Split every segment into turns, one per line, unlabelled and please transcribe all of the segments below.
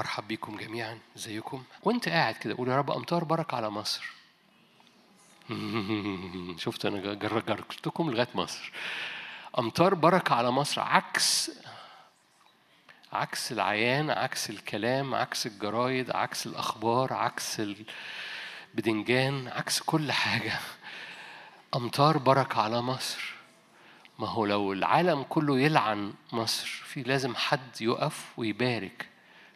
مرحب بيكم جميعا ازيكم وأنت قاعد كده قول يا رب أمطار بركه على مصر. شفت أنا جر- جرجتكم لغاية مصر. أمطار بركه على مصر عكس عكس العيان عكس الكلام عكس الجرايد عكس الأخبار عكس البدنجان عكس كل حاجة. أمطار بركه على مصر. ما هو لو العالم كله يلعن مصر في لازم حد يقف ويبارك.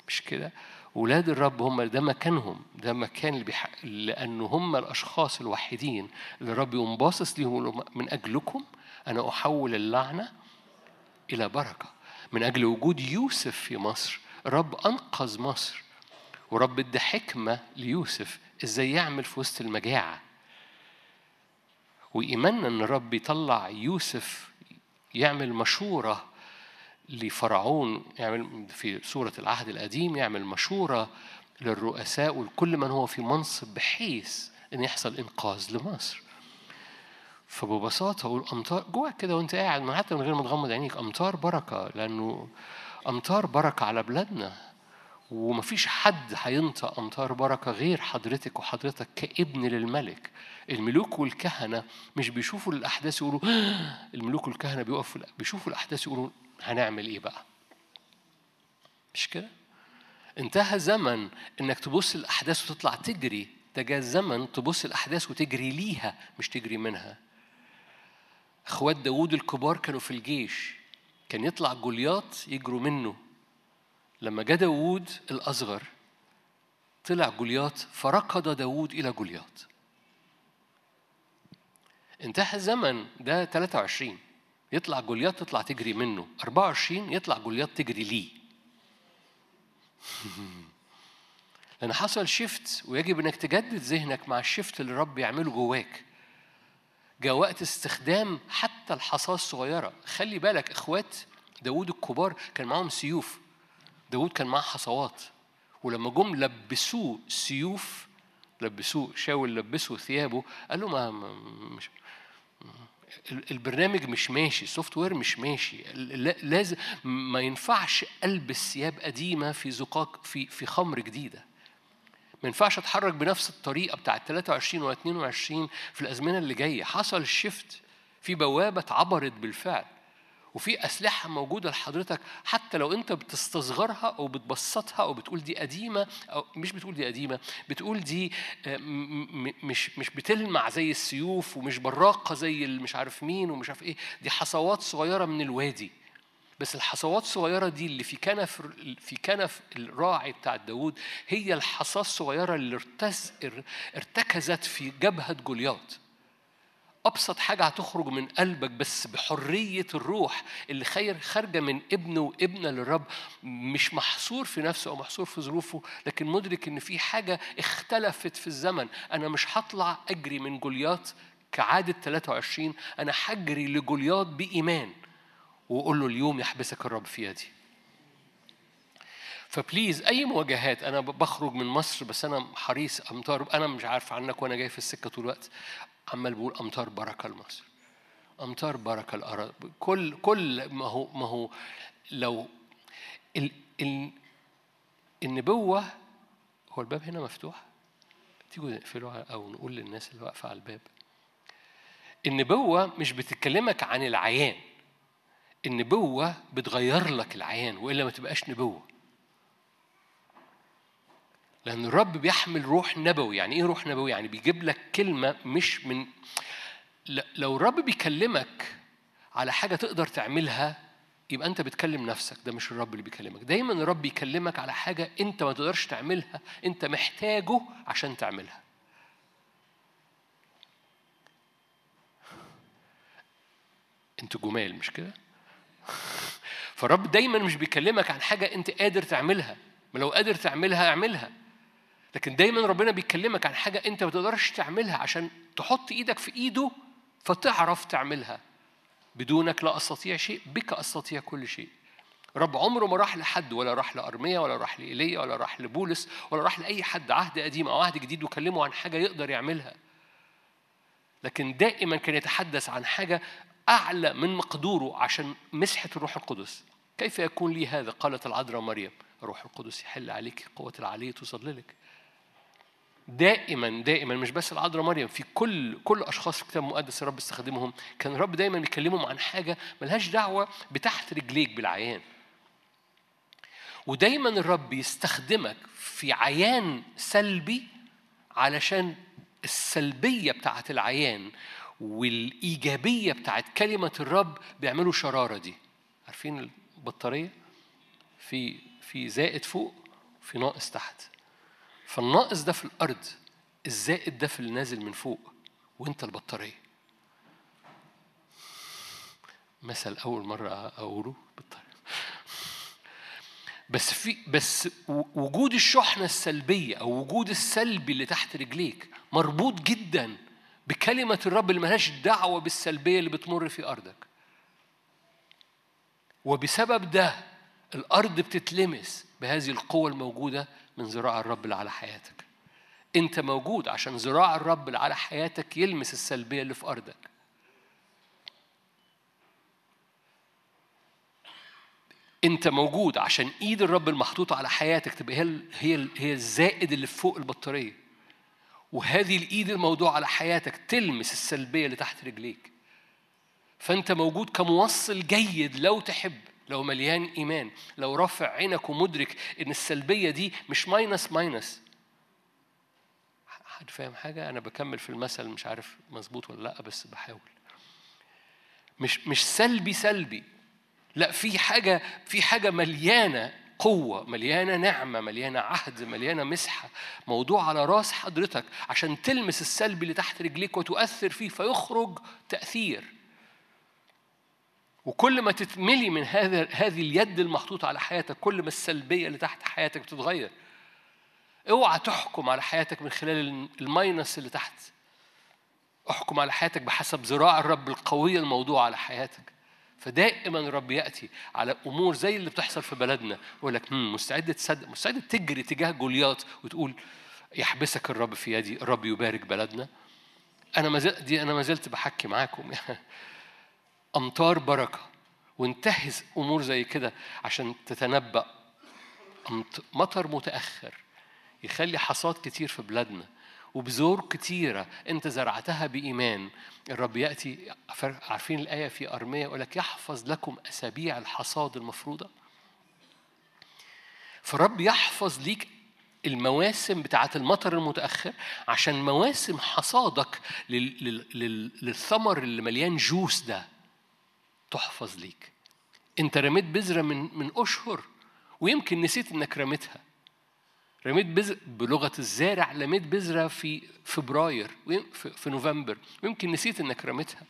مش كده. ولاد الرب هم ده مكانهم ده مكان اللي بيح... لأنه هم الأشخاص الوحيدين اللي الرب يقوم باصص ليهم من أجلكم أنا أحول اللعنة إلى بركة. من أجل وجود يوسف في مصر الرب أنقذ مصر ورب ادى حكمة ليوسف إزاي يعمل في وسط المجاعة. وإيماننا إن الرب يطلع يوسف يعمل مشورة لفرعون يعمل في سورة العهد القديم يعمل مشورة للرؤساء ولكل من هو في منصب بحيث إن يحصل إنقاذ لمصر. فببساطة أقول أمطار جواك كده وأنت قاعد من حتى من غير ما تغمض عينيك أمطار بركة لأنه أمطار بركة على بلادنا. ومفيش حد هينطق أمطار بركة غير حضرتك وحضرتك كابن للملك. الملوك والكهنة مش بيشوفوا الأحداث يقولوا الملوك والكهنة بيقفوا بيشوفوا الأحداث يقولوا هنعمل إيه بقى؟ مش كده؟ انتهى زمن إنك تبص الاحداث وتطلع تجري. ده جاء زمن تبص الاحداث وتجري ليها مش تجري منها. إخوات داوود الكبار كانوا في الجيش. كان يطلع جولياط يجروا منه. لما جاء داوود الأصغر طلع جولياط فركض داوود إلى جولياط. انتهى الزمن ده 23 يطلع جولياط تطلع تجري منه 24 يطلع جولياط تجري ليه لأن حصل شيفت ويجب إنك تجدد ذهنك مع الشيفت اللي الرب يعمله جواك. جاء وقت استخدام حتى الحصاة الصغيرة، خلي بالك إخوات داوود الكبار كان معاهم سيوف. داوود كان معاه حصوات. ولما جم لبسوه سيوف لبسوه شاول لبسه ثيابه قال له ما- مش البرنامج مش ماشي ال software مش ماشي. لا- لازم ما ينفعش ألبس ثياب قديمة في زقاق في في خمر جديدة. ما ينفعش أتحرك بنفس الطريقة بتاعت 23 و 22 في الأزمنة اللي جاية. حصل shift في بوابة اتعبرت بالفعل. وفي أسلحة موجودة لحضرتك حتى لو أنت بتستصغرها أو بتبسطها أو بتقول دي قديمة أو مش بتقول دي قديمة بتقول دي آه، مش مش بتلمع زي السيوف ومش براقة زي مش عارف مين ومش عارف إيه. دي حصوات صغيرة من الوادي. بس الحصوات الصغيرة دي اللي في كنف في كنف الراعي بتاع داوود هي الحصاة الصغيرة اللي ارتكزت في جبهة جولياط. أبسط حاجة هتخرج من قلبك بس بحرية الروح اللي خير خارجة من ابن وابنة للرب مش محصور في نفسه أو محصور في ظروفه لكن مدرك إن في حاجة اختلفت في الزمن. أنا مش هطلع أجري من جولياط كعادة 23 أنا هجري لجولياط بإيمان. وقول له اليوم يحبسك الرب في يدي. فبليز أي مواجهات أنا بخرج من مصر بس أنا حريص امطار أنا مش عارف عنك وأنا جاي في السكة طول الوقت. عمال بقول امطار بركة لمصر امطار بركة الأرض. كل كل ما هو ما هو لو ال ال النبوة هو الباب هنا مفتوح؟ تيجوا نقفله أو نقول للناس اللي واقفة على الباب. النبوة مش بتكلمك عن العيان. النبوة بتغير لك العيان وإلا ما تبقاش نبوة. لأن الرب بيحمل روح نبوي. يعني إيه روح نبوي؟ يعني بيجيب لك كلمة مش من لو الرب بيكلمك على حاجة تقدر تعملها يبقى أنت بتكلم نفسك. ده مش الرب اللي بيكلمك. دايما الرب بيكلمك على حاجة أنت ما تقدرش تعملها أنت محتاجه عشان تعملها. أنتوا جمال مش كده؟ فالرب دايما مش بيكلمك عن حاجة أنت قادر تعملها. ما لو قادر تعملها اعملها. لكن دايما ربنا بيكلمك عن حاجة أنت ما تقدرش تعملها عشان تحط إيدك في إيده فتعرف تعملها. بدونك لا أستطيع شيء بك أستطيع كل شيء. رب عمره ما راح لحد ولا راح لأرميا ولا راح لإيليا ولا راح لبولس ولا راح لأي حد. عهد قديم أو عهد جديد وكلمه عن حاجة يقدر يعملها. لكن دائما كان يتحدث عن حاجة أعلى من مقدوره عشان مسحة الروح القدس. كيف يكون لي هذا؟ قالت العذراء مريم. روح القدس يحل عليك قوة العلي تظللك. دائما دائما مش بس العذراء مريم في كل كل أشخاص في الكتاب المقدس الرب استخدمهم. كان الرب دايما بيكلمهم عن حاجة ملهاش دعوة بتحت رجليك بالعيان. ودايما الرب يستخدمك في عيان سلبي علشان السلبية بتاعت العيان والإيجابية بتاعت كلمة الرب بيعملوا شرارة دي. عارفين البطارية؟ في في زائد فوق في ناقص تحت. فالناقص ده في الأرض الزائد ده في اللي نازل من فوق وأنت البطارية. مثل أول مرة أقوله بالطريقة. بس في بس وجود الشحنة السلبية أو وجود السلبي اللي تحت رجليك مربوط جدا بكلمة الرب اللي ملهاش دعوة بالسلبية اللي بتمر في أرضك. وبسبب ده الأرض بتتلمس بهذه القوة الموجودة من ذراع الرب اللي على حياتك. انت موجود عشان ذراع الرب اللي على حياتك يلمس السلبية اللي في أرضك. انت موجود عشان ايد الرب المحطوطة على حياتك تبقى هي هي هي الزائد اللي فوق البطارية. وهذه الايد الموضوع على حياتك تلمس السلبية اللي تحت رجليك. فانت موجود كموصل جيد لو تحب. لو مليان إيمان لو رافع عينك ومدرك إن السلبية دي مش minus minus حد فاهم حاجة؟ أنا بكمل في المثل مش عارف مظبوط ولا لأ بس بحاول. مش مش سلبي سلبي. لأ في حاجة في حاجة مليانة قوة مليانة نعمة مليانة عهد مليانة مسحة. موضوع على رأس حضرتك عشان تلمس السلبي اللي تحت رجليك وتؤثر فيه فيخرج تأثير. وكل ما تتملي من هذا هذه اليد المحطوطة على حياتك كل ما السلبية اللي تحت حياتك بتتغير. اوعى تحكم على حياتك من خلال الماينس اللي تحت. احكم على حياتك بحسب ذراع الرب القوية الموضوع على حياتك. فدائما الرب يأتي على أمور زي اللي بتحصل في بلدنا يقول لك مستعد تصدق مستعد تجري تجاه جولياط وتقول يحبسك الرب في يدي الرب يبارك بلدنا. أنا ما زلت دي أنا ما زلت بحكي معاكم. امطار بركة وانتهز أمور زي كده عشان تتنبأ. مطر متأخر يخلي حصاد كتير في بلادنا وبذور كتيرة أنت زرعتها بإيمان. الرب يأتي عارفين الآية في أرمية يقول لك يحفظ لكم أسابيع الحصاد المفروضة؟ فالرب يحفظ ليك المواسم بتاعة المطر المتأخر عشان مواسم حصادك للثمر اللي مليان جوس ده. تحفظ ليك. انت رميت بذرة من من أشهر ويمكن نسيت إنك رميتها. رميت بذر بلغة الزارع رميت بذرة في فبراير في نوفمبر. ويمكن نسيت إنك رميتها.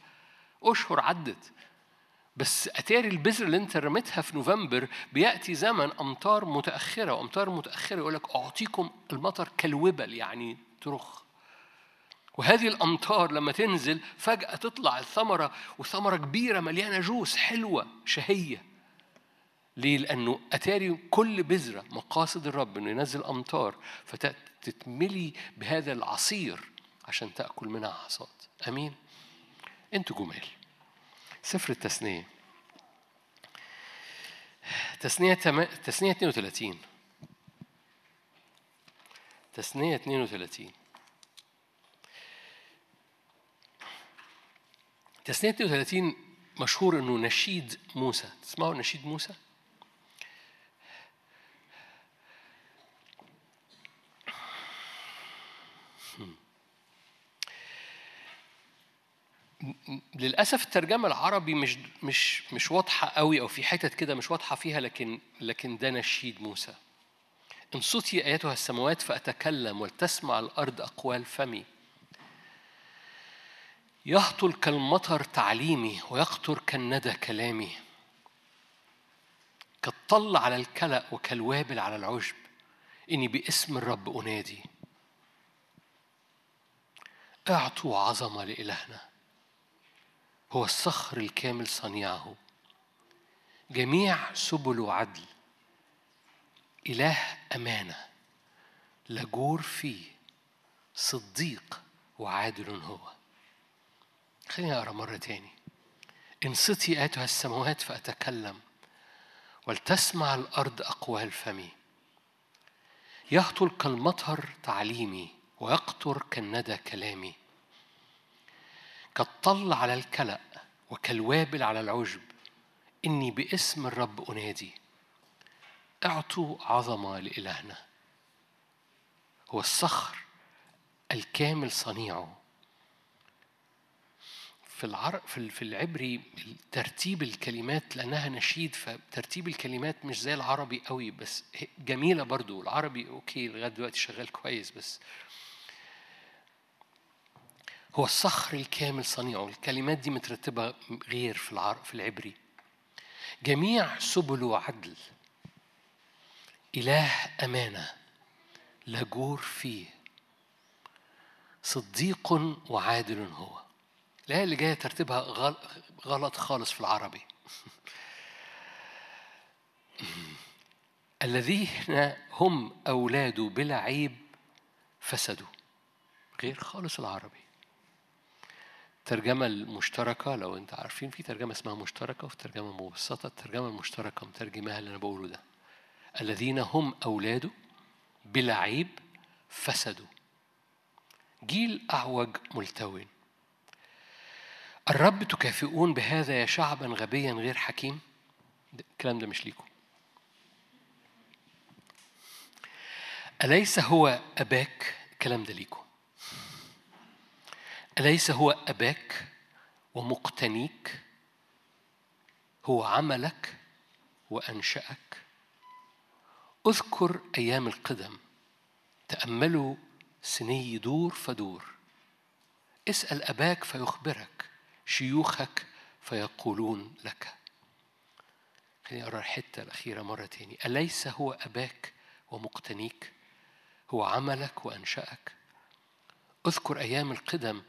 أشهر عدت. بس أتاري البذرة اللي أنت رميتها في نوفمبر بيأتي زمن أمطار متأخرة وأمطار متأخرة يقول لك أعطيكم المطر كالوبل يعني ترخ. وهذه الأمطار لما تنزل فجأة تطلع الثمرة وثمرة كبيرة مليانة جوس حلوة شهية. ليه؟ لأنه أتاري كل بذرة مقاصد الرب إنه ينزل أمطار فتتملي بهذا العصير عشان تأكل منها حصاد أمين؟ أنتوا جمال. سفر التثنية. تثنية تم... تثنية 32 تثنية 32 تثنية 32 مشهور إنه نشيد موسى. تسمعوا نشيد موسى؟ للأسف الترجمة العربي مش مش مش واضحة قوي أو في حتت كده مش واضحة فيها لكن لكن ده نشيد موسى. انصتي ايتها السماوات فأتكلم ولتسمع الأرض أقوال فمي. يهطل كالمطر تعليمي ويقطر كالندى كلامي. كالطل على الكلأ وكالوابل على العشب إني باسم الرب أنادي. أعطوا عظمة لإلهنا هو الصخر الكامل صنيعه. جميع سبل عدل إله أمانة لجور فيه صديق وعادل هو. خليني أقرأ مرة تاني. انصتي أيتها السماوات فأتكلم ولتسمع الأرض أقوال فمي يهطل كالمطر تعليمي ويقطر كالندى كلامي. كالطل على الكلأ وكالوابل على العشب إني باسم الرب أنادي. أعطوا عظمة لإلهنا. هو الصخر الكامل صنيعه. في العر... في في العبري ترتيب الكلمات لأنها نشيد فترتيب الكلمات مش زي العربي قوي بس جميلة برضو. العربي أوكي لغاية دلوقتي شغال كويس بس هو الصخر الكامل صنيعه. الكلمات دي مترتبة غير في العر... في العبري. جميع سبله عدل إله أمانة. لا جور فيه. صديق وعادل هو. الآية اللي جاية ترتيبها غلط خالص في العربي. الذين هم أولاد بلا عيب فسدوا. غير خالص العربي. الترجمة المشتركة لو أنت عارفين في ترجمة اسمها مشتركة وفي ترجمة مبسطة. الترجمة المشتركة مترجمها اللي أنا بقوله ده. الذين هم أولاده بلا عيب فسدوا. جيل أعوج ملتوي. الرب تكافئون بهذا يا شعبا غبيا غير حكيم؟ الكلام ده مش ليكم. أليس هو أباك؟ الكلام ده ليكم. أليس هو أباك ومقتنيك؟ هو عملك وأنشأك؟ اذكر أيام القدم. تأملوا سني دور فدور. اسأل أباك فيخبرك. شيوخك فيقولون لك. خليني أقرأ الحتة الأخيرة مرة تاني. أليس هو أباك ومقتنيك؟ هو عملك وأنشأك؟ أذكر أيام القدم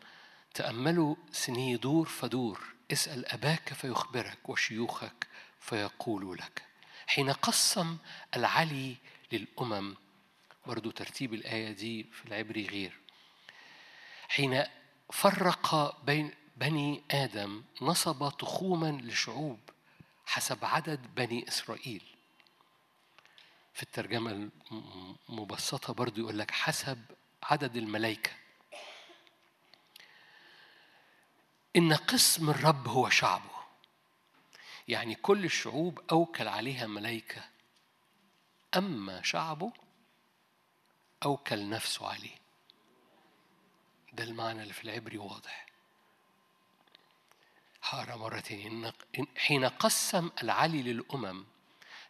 تأملوا سني دور فدور. اسأل أباك فيخبرك وشيوخك فيقول لك. حين قسم العلي للأمم برضو ترتيب الآية دي في العبري غير. حين فرق بين بني آدم نصب تخوما لشعوب حسب عدد بني إسرائيل. في الترجمة المبسطة برضو يقول لك حسب عدد الملائكة. إن قسم الرب هو شعبه. يعني كل الشعوب أوكل عليها ملائكة. أما شعبه أوكل نفسه عليه. ده المعنى اللي في العبري واضح. هقرا مرة تانية حين قسم العلي للأمم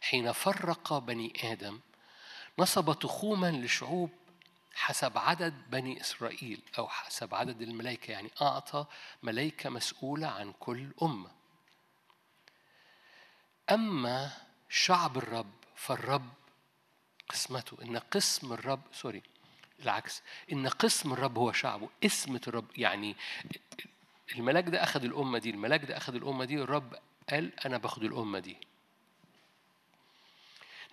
حين فرق بني آدم نصب تخوما لشعوب حسب عدد بني إسرائيل أو حسب عدد الملائكة يعني أعطى ملائكة مسؤولة عن كل أمة. أما شعب الرب فالرب قسمته. إن قسم الرب سوري العكس إن قسم الرب هو شعبه. اسمة الرب يعني الملاك ده أخذ الأمة دي الملاك ده أخذ الأمة دي الرب قال أنا باخد الأمة دي.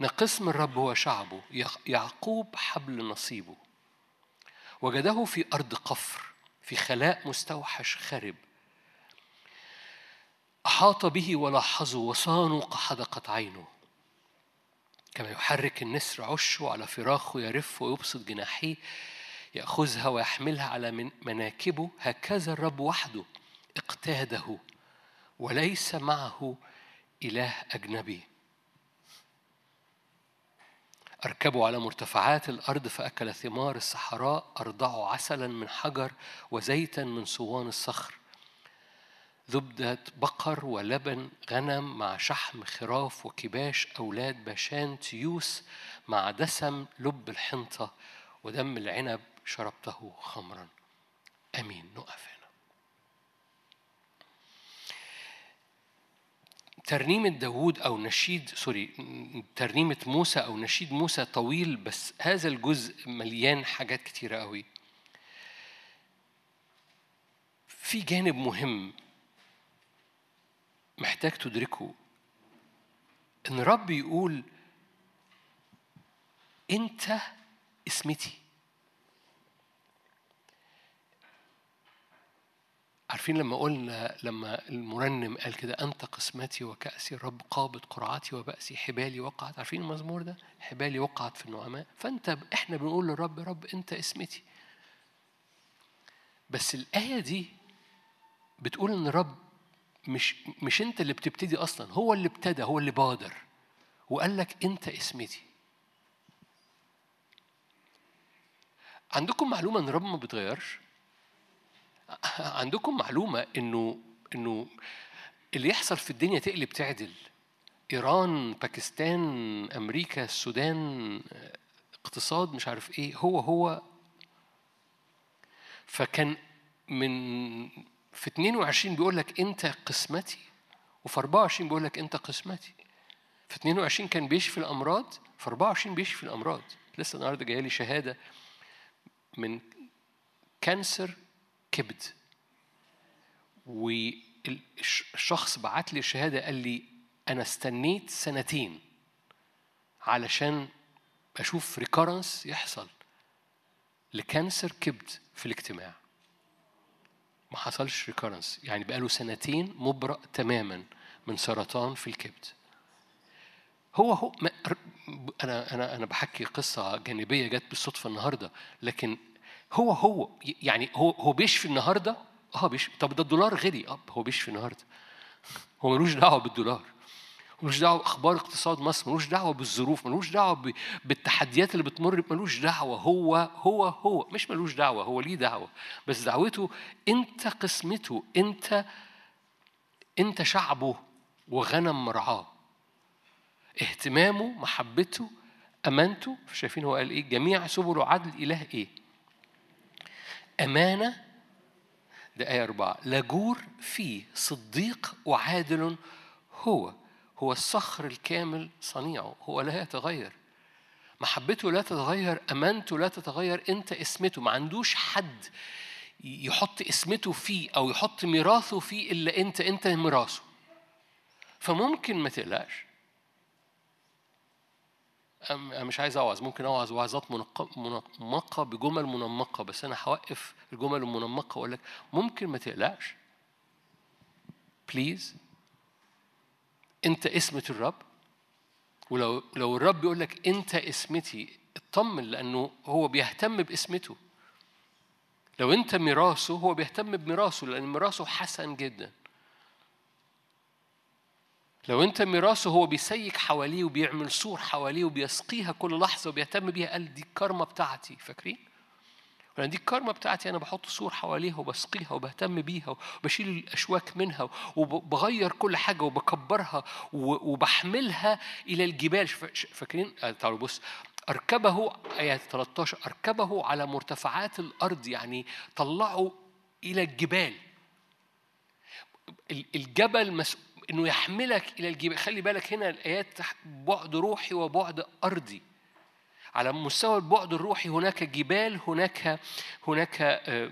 إن قسم الرب هو شعبه يعقوب حبل نصيبه. وجده في أرض قفر في خلاء مستوحش خرب أحاط به ولاحظه وصانوا كحدقة عينه. كما يحرك النسر عشه على فراخه يرف ويبسط جناحيه. يأخذها ويحملها على مناكبه. هكذا الرب وحده اقتاده وليس معه إله أجنبي. أركبوا على مرتفعات الأرض فأكل ثمار الصحراء. أرضعوا عسلا من حجر وزيتا من صوان الصخر. زبدة بقر ولبن غنم مع شحم خراف وكباش. أولاد باشان تيوس مع دسم لب الحنطة. ودم العنب شربته خمرا. أمين نقف هنا ترنيمة داوود أو نشيد سوري ترنيمة موسى أو نشيد موسى طويل بس هذا الجزء مليان حاجات كتيرة قوي. في جانب مهم محتاج تدركه. إن رب يقول أنت اسمتي. عارفين لما قلنا لما المرنم قال كده أنت قسمتي وكأسي الرب قابض قرعتي وبأسي حبالي وقعت. عارفين المزمور ده؟ حبالي وقعت في النعماء. فأنت إحنا بنقول للرب رب أنت اسمتي. بس الآية دي بتقول إن الرب مش مش أنت اللي بتبتدي أصلا هو اللي ابتدى هو اللي بادر. وقال لك أنت اسمتي. عندكم معلومة إن الرب ما بيتغيرش؟ عندكم معلومة إنه إنه اللي يحصل في الدنيا تقلب تعدل؟ إيران باكستان أمريكا السودان اقتصاد مش عارف إيه هو هو. فكان من في 22 بيقول لك أنت قسمتي وفي 24 بيقول لك أنت قسمتي. في 22 كان بيشفي الأمراض في 24 بيشفي الأمراض. لسه النهارده جاية لي شهادة من كانسر كبد. والشخص بعت لي الشهاده قال لي أنا استنيت سنتين علشان أشوف recurrence يحصل ل cancer كبد في الاجتماع. ما حصلش recurrence يعني بقاله سنتين مبرأ تماما من سرطان في الكبد. هو هو أنا أنا أنا بحكي قصة جانبية جت بالصدفة النهارده لكن هو هو يعني هو هو بيشفي النهارده؟ آه بيشفي طب ده الدولار غلي. آه هو بيشفي النهارده. هو ملوش دعوة بالدولار. ملوش دعوة بأخبار اقتصاد مصر. ملوش دعوة بالظروف. ملوش دعوة بالتحديات اللي بتمر. ملوش دعوة. هو هو هو. مش ملوش دعوة. هو ليه دعوة؟ بس دعوته انت قسمته. انت انت شعبه وغنم مرعاه. اهتمامه محبته أمانته. شايفين هو قال إيه؟ جميع سبل عدل إله إيه؟ أمانة؟ ده آية أربعة لجور فيه صديق وعادل هو. هو الصخر الكامل صنيعه. هو لا يتغير. محبته لا تتغير أمانته لا تتغير. أنت اسمته. ما عندوش حد يحط اسمته فيه أو يحط ميراثه فيه إلا أنت. أنت ميراثه. فممكن ما تقلقش. مش عايز أوعظ ممكن أوعظ وعظات منمقة بجمل منمقة بس أنا هوقف الجمل المنمقة وأقول لك ممكن ما تقلقش. please أنت قسمة الرب. ولو لو الرب بيقول لك أنت قسمتي اطمن لأنه هو بيهتم بقسمته. لو أنت ميراثه هو بيهتم بميراثه لأن ميراثه حسن جدا. لو انت ميراثه هو بيسيك حواليه وبيعمل سور حواليه وبيسقيها كل لحظة وبيهتم بيها قال دي الكرمة بتاعتي فاكرين؟ ولأن دي الكارما بتاعتي أنا بحط سور حواليها وبسقيها وبهتم بيها وبشيل الأشواك منها وبغير كل حاجة وبكبرها وبحملها إلى الجبال فاكرين؟ تعالوا بص أركبه آية 13 أركبه على مرتفعات الأرض يعني طلعه إلى الجبال الجبل مسؤول إنه يحملك إلى الجبال. خلي بالك هنا الآيات بعد روحي وبعد أرضي. على مستوى البعد الروحي هناك جبال هناك هناك آه،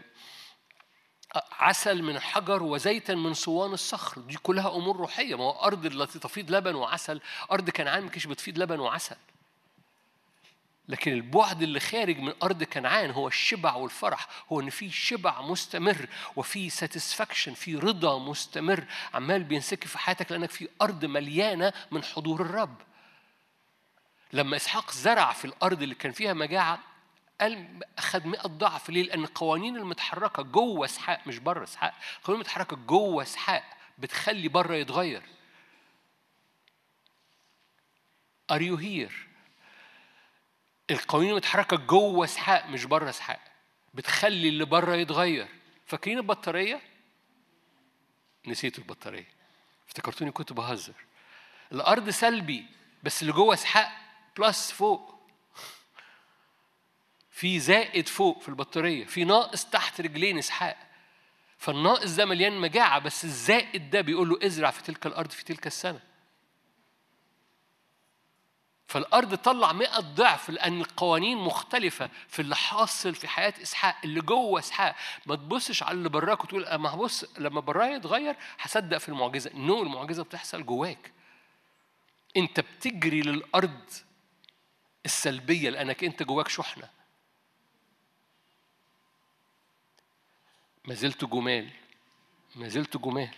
عسل من حجر وزيتا من صوان الصخر. دي كلها أمور روحية. ما هو أرض التي تفيض لبن وعسل. أرض كنعان ما كانش بتفيض لبن وعسل. لكن البعد اللي خارج من أرض كنعان هو الشبع والفرح هو إن في شبع مستمر وفي ساتسفاكشن في رضا مستمر عمال بينسكب في حياتك لأنك في أرض مليانة من حضور الرب لما إسحاق زرع في الأرض اللي كان فيها مجاعة قال أخذ 100 ضعف ليه؟ لأن القوانين المتحركة جوه إسحاق مش بره إسحاق، القوانين المتحركة جوه إسحاق بتخلي بره يتغير. Are you here؟ القوانين متحركه جوه اسحاق مش بره اسحاق بتخلي اللي بره يتغير. فاكرين البطارية؟ نسيتوا البطارية. افتكرتوني كنت بهزر. الأرض سلبي بس اللي جوه اسحاق بلس فوق. في زائد فوق في البطارية. في ناقص تحت رجلين اسحاق فالناقص ده مليان مجاعة بس الزائد ده بيقول له ازرع في تلك الأرض في تلك السنة. فالأرض طلع مئة ضعف لأن القوانين مختلفة في اللي حاصل في حياة إسحاق اللي جوه إسحاق. ما تبصش على اللي براك وتقول ما هبص لما برايا يتغير هصدق في المعجزة. نو المعجزة بتحصل جواك. أنت بتجري للأرض السلبية لأنك أنت جواك شحنة. ما زلت جمال. ما زلت جمال.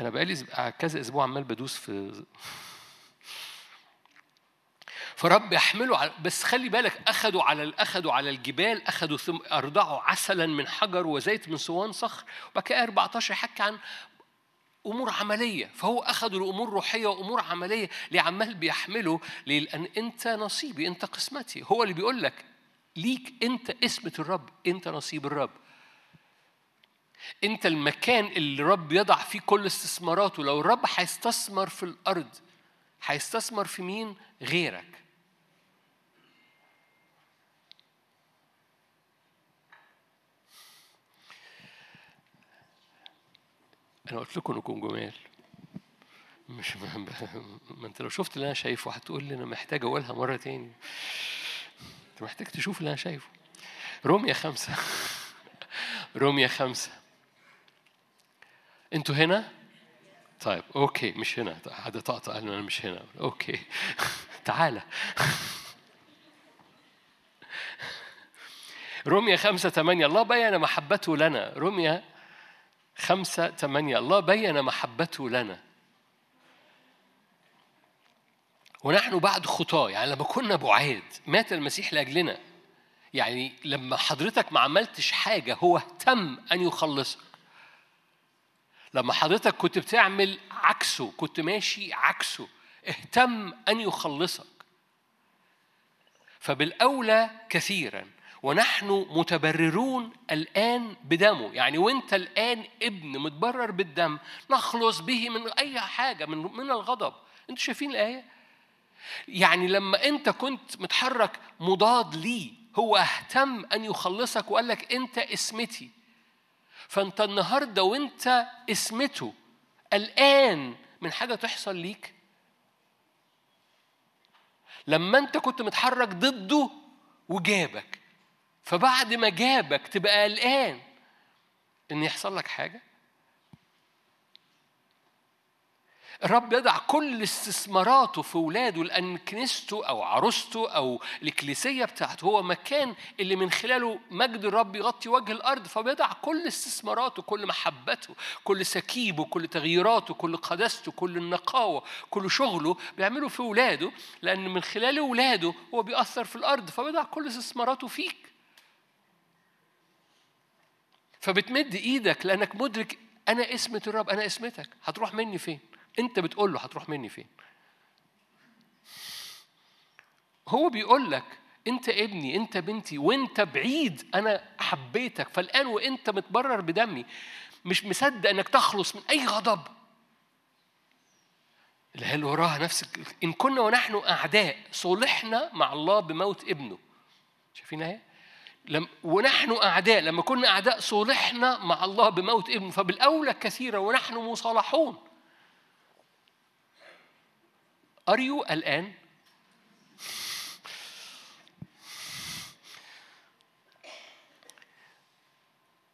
أنا بقالي كذا أسبوع عمال بدوس في فرب يحمله على بس خلي بالك اخذوا على اخذوا على الجبال اخذوا ثم أرضعوا عسلا من حجر وزيت من صوان صخر وبعد كده 14 يحكي عن أمور عملية. فهو اخذوا الأمور روحية وأمور عملية اللي عمال بيحمله لأن أنت نصيبي أنت قسمتي. هو اللي بيقول لك ليك أنت اسمة الرب أنت نصيب الرب. أنت المكان اللي الرب يضع فيه كل استثماراته. لو الرب هيستثمر في الأرض هيستثمر في مين؟ غيرك. أنا قلت لكم إنكم جمال. مش ما, ما أنت لو شفت اللي أنا شايفه هتقول لي أنا محتاج أقولها مرة تاني. أنت محتاج تشوف اللي أنا شايفه. روميا خمسة. روميا خمسة. أنتوا هنا؟ طيب okay مش هنا. حد طقطق قال أنا مش هنا. okay. تعالى روميا خمسة ثمانية. الله بين محبته لنا. روميا خمسة ثمانية الله بين محبته لنا. ونحن بعد خطاة. يعني لما كنا بعاد مات المسيح لأجلنا. يعني لما حضرتك ما عملتش حاجة هو اهتم أن يخلصك لما حضرتك كنت بتعمل عكسه كنت ماشي عكسه اهتم أن يخلصك. فبالأولى كثيرا ونحن متبررون الآن بدمه. يعني وأنت الآن ابن متبرر بالدم نخلص به من أي حاجة من من الغضب. أنتوا شايفين الآية؟ يعني لما أنت كنت متحرك مضاد ليه هو اهتم أن يخلصك وقال لك أنت اسمتي. فأنت النهارده وأنت اسمته الآن من حاجة تحصل ليك؟ لما أنت كنت متحرك ضده وجابك. فبعد ما جابك تبقى قلقان إن يحصل لك حاجة؟ الرب يضع كل استثماراته في ولاده لأن كنيسته أو عروسته أو الكنيسية بتاعته هو مكان اللي من خلاله مجد الرب يغطي وجه الأرض. فبيضع كل استثماراته كل محبته كل سكيبه كل تغييراته كل قداسته كل النقاوة كل شغله بيعمله في ولاده لأن من خلال ولاده هو بيأثر في الأرض. فبيضع كل استثماراته فيك. فبتمد إيدك لأنك مدرك أنا اسمة الرب أنا اسمتك. هتروح مني فين؟ أنت بتقول له هتروح مني فين؟ هو بيقول لك أنت ابني أنت بنتي وأنت بعيد أنا حبيتك فالآن وأنت متبرر بدمي مش مصدق إنك تخلص من أي غضب. اللي هي وراها نفس إن كنا ونحن أعداء صلحنا مع الله بموت ابنه. شايفين اهي لم ونحن أعداء. لما كنا أعداء صلحنا مع الله بموت ابنه. فبالأولى كثيرا ونحن مصالحون. You الآن؟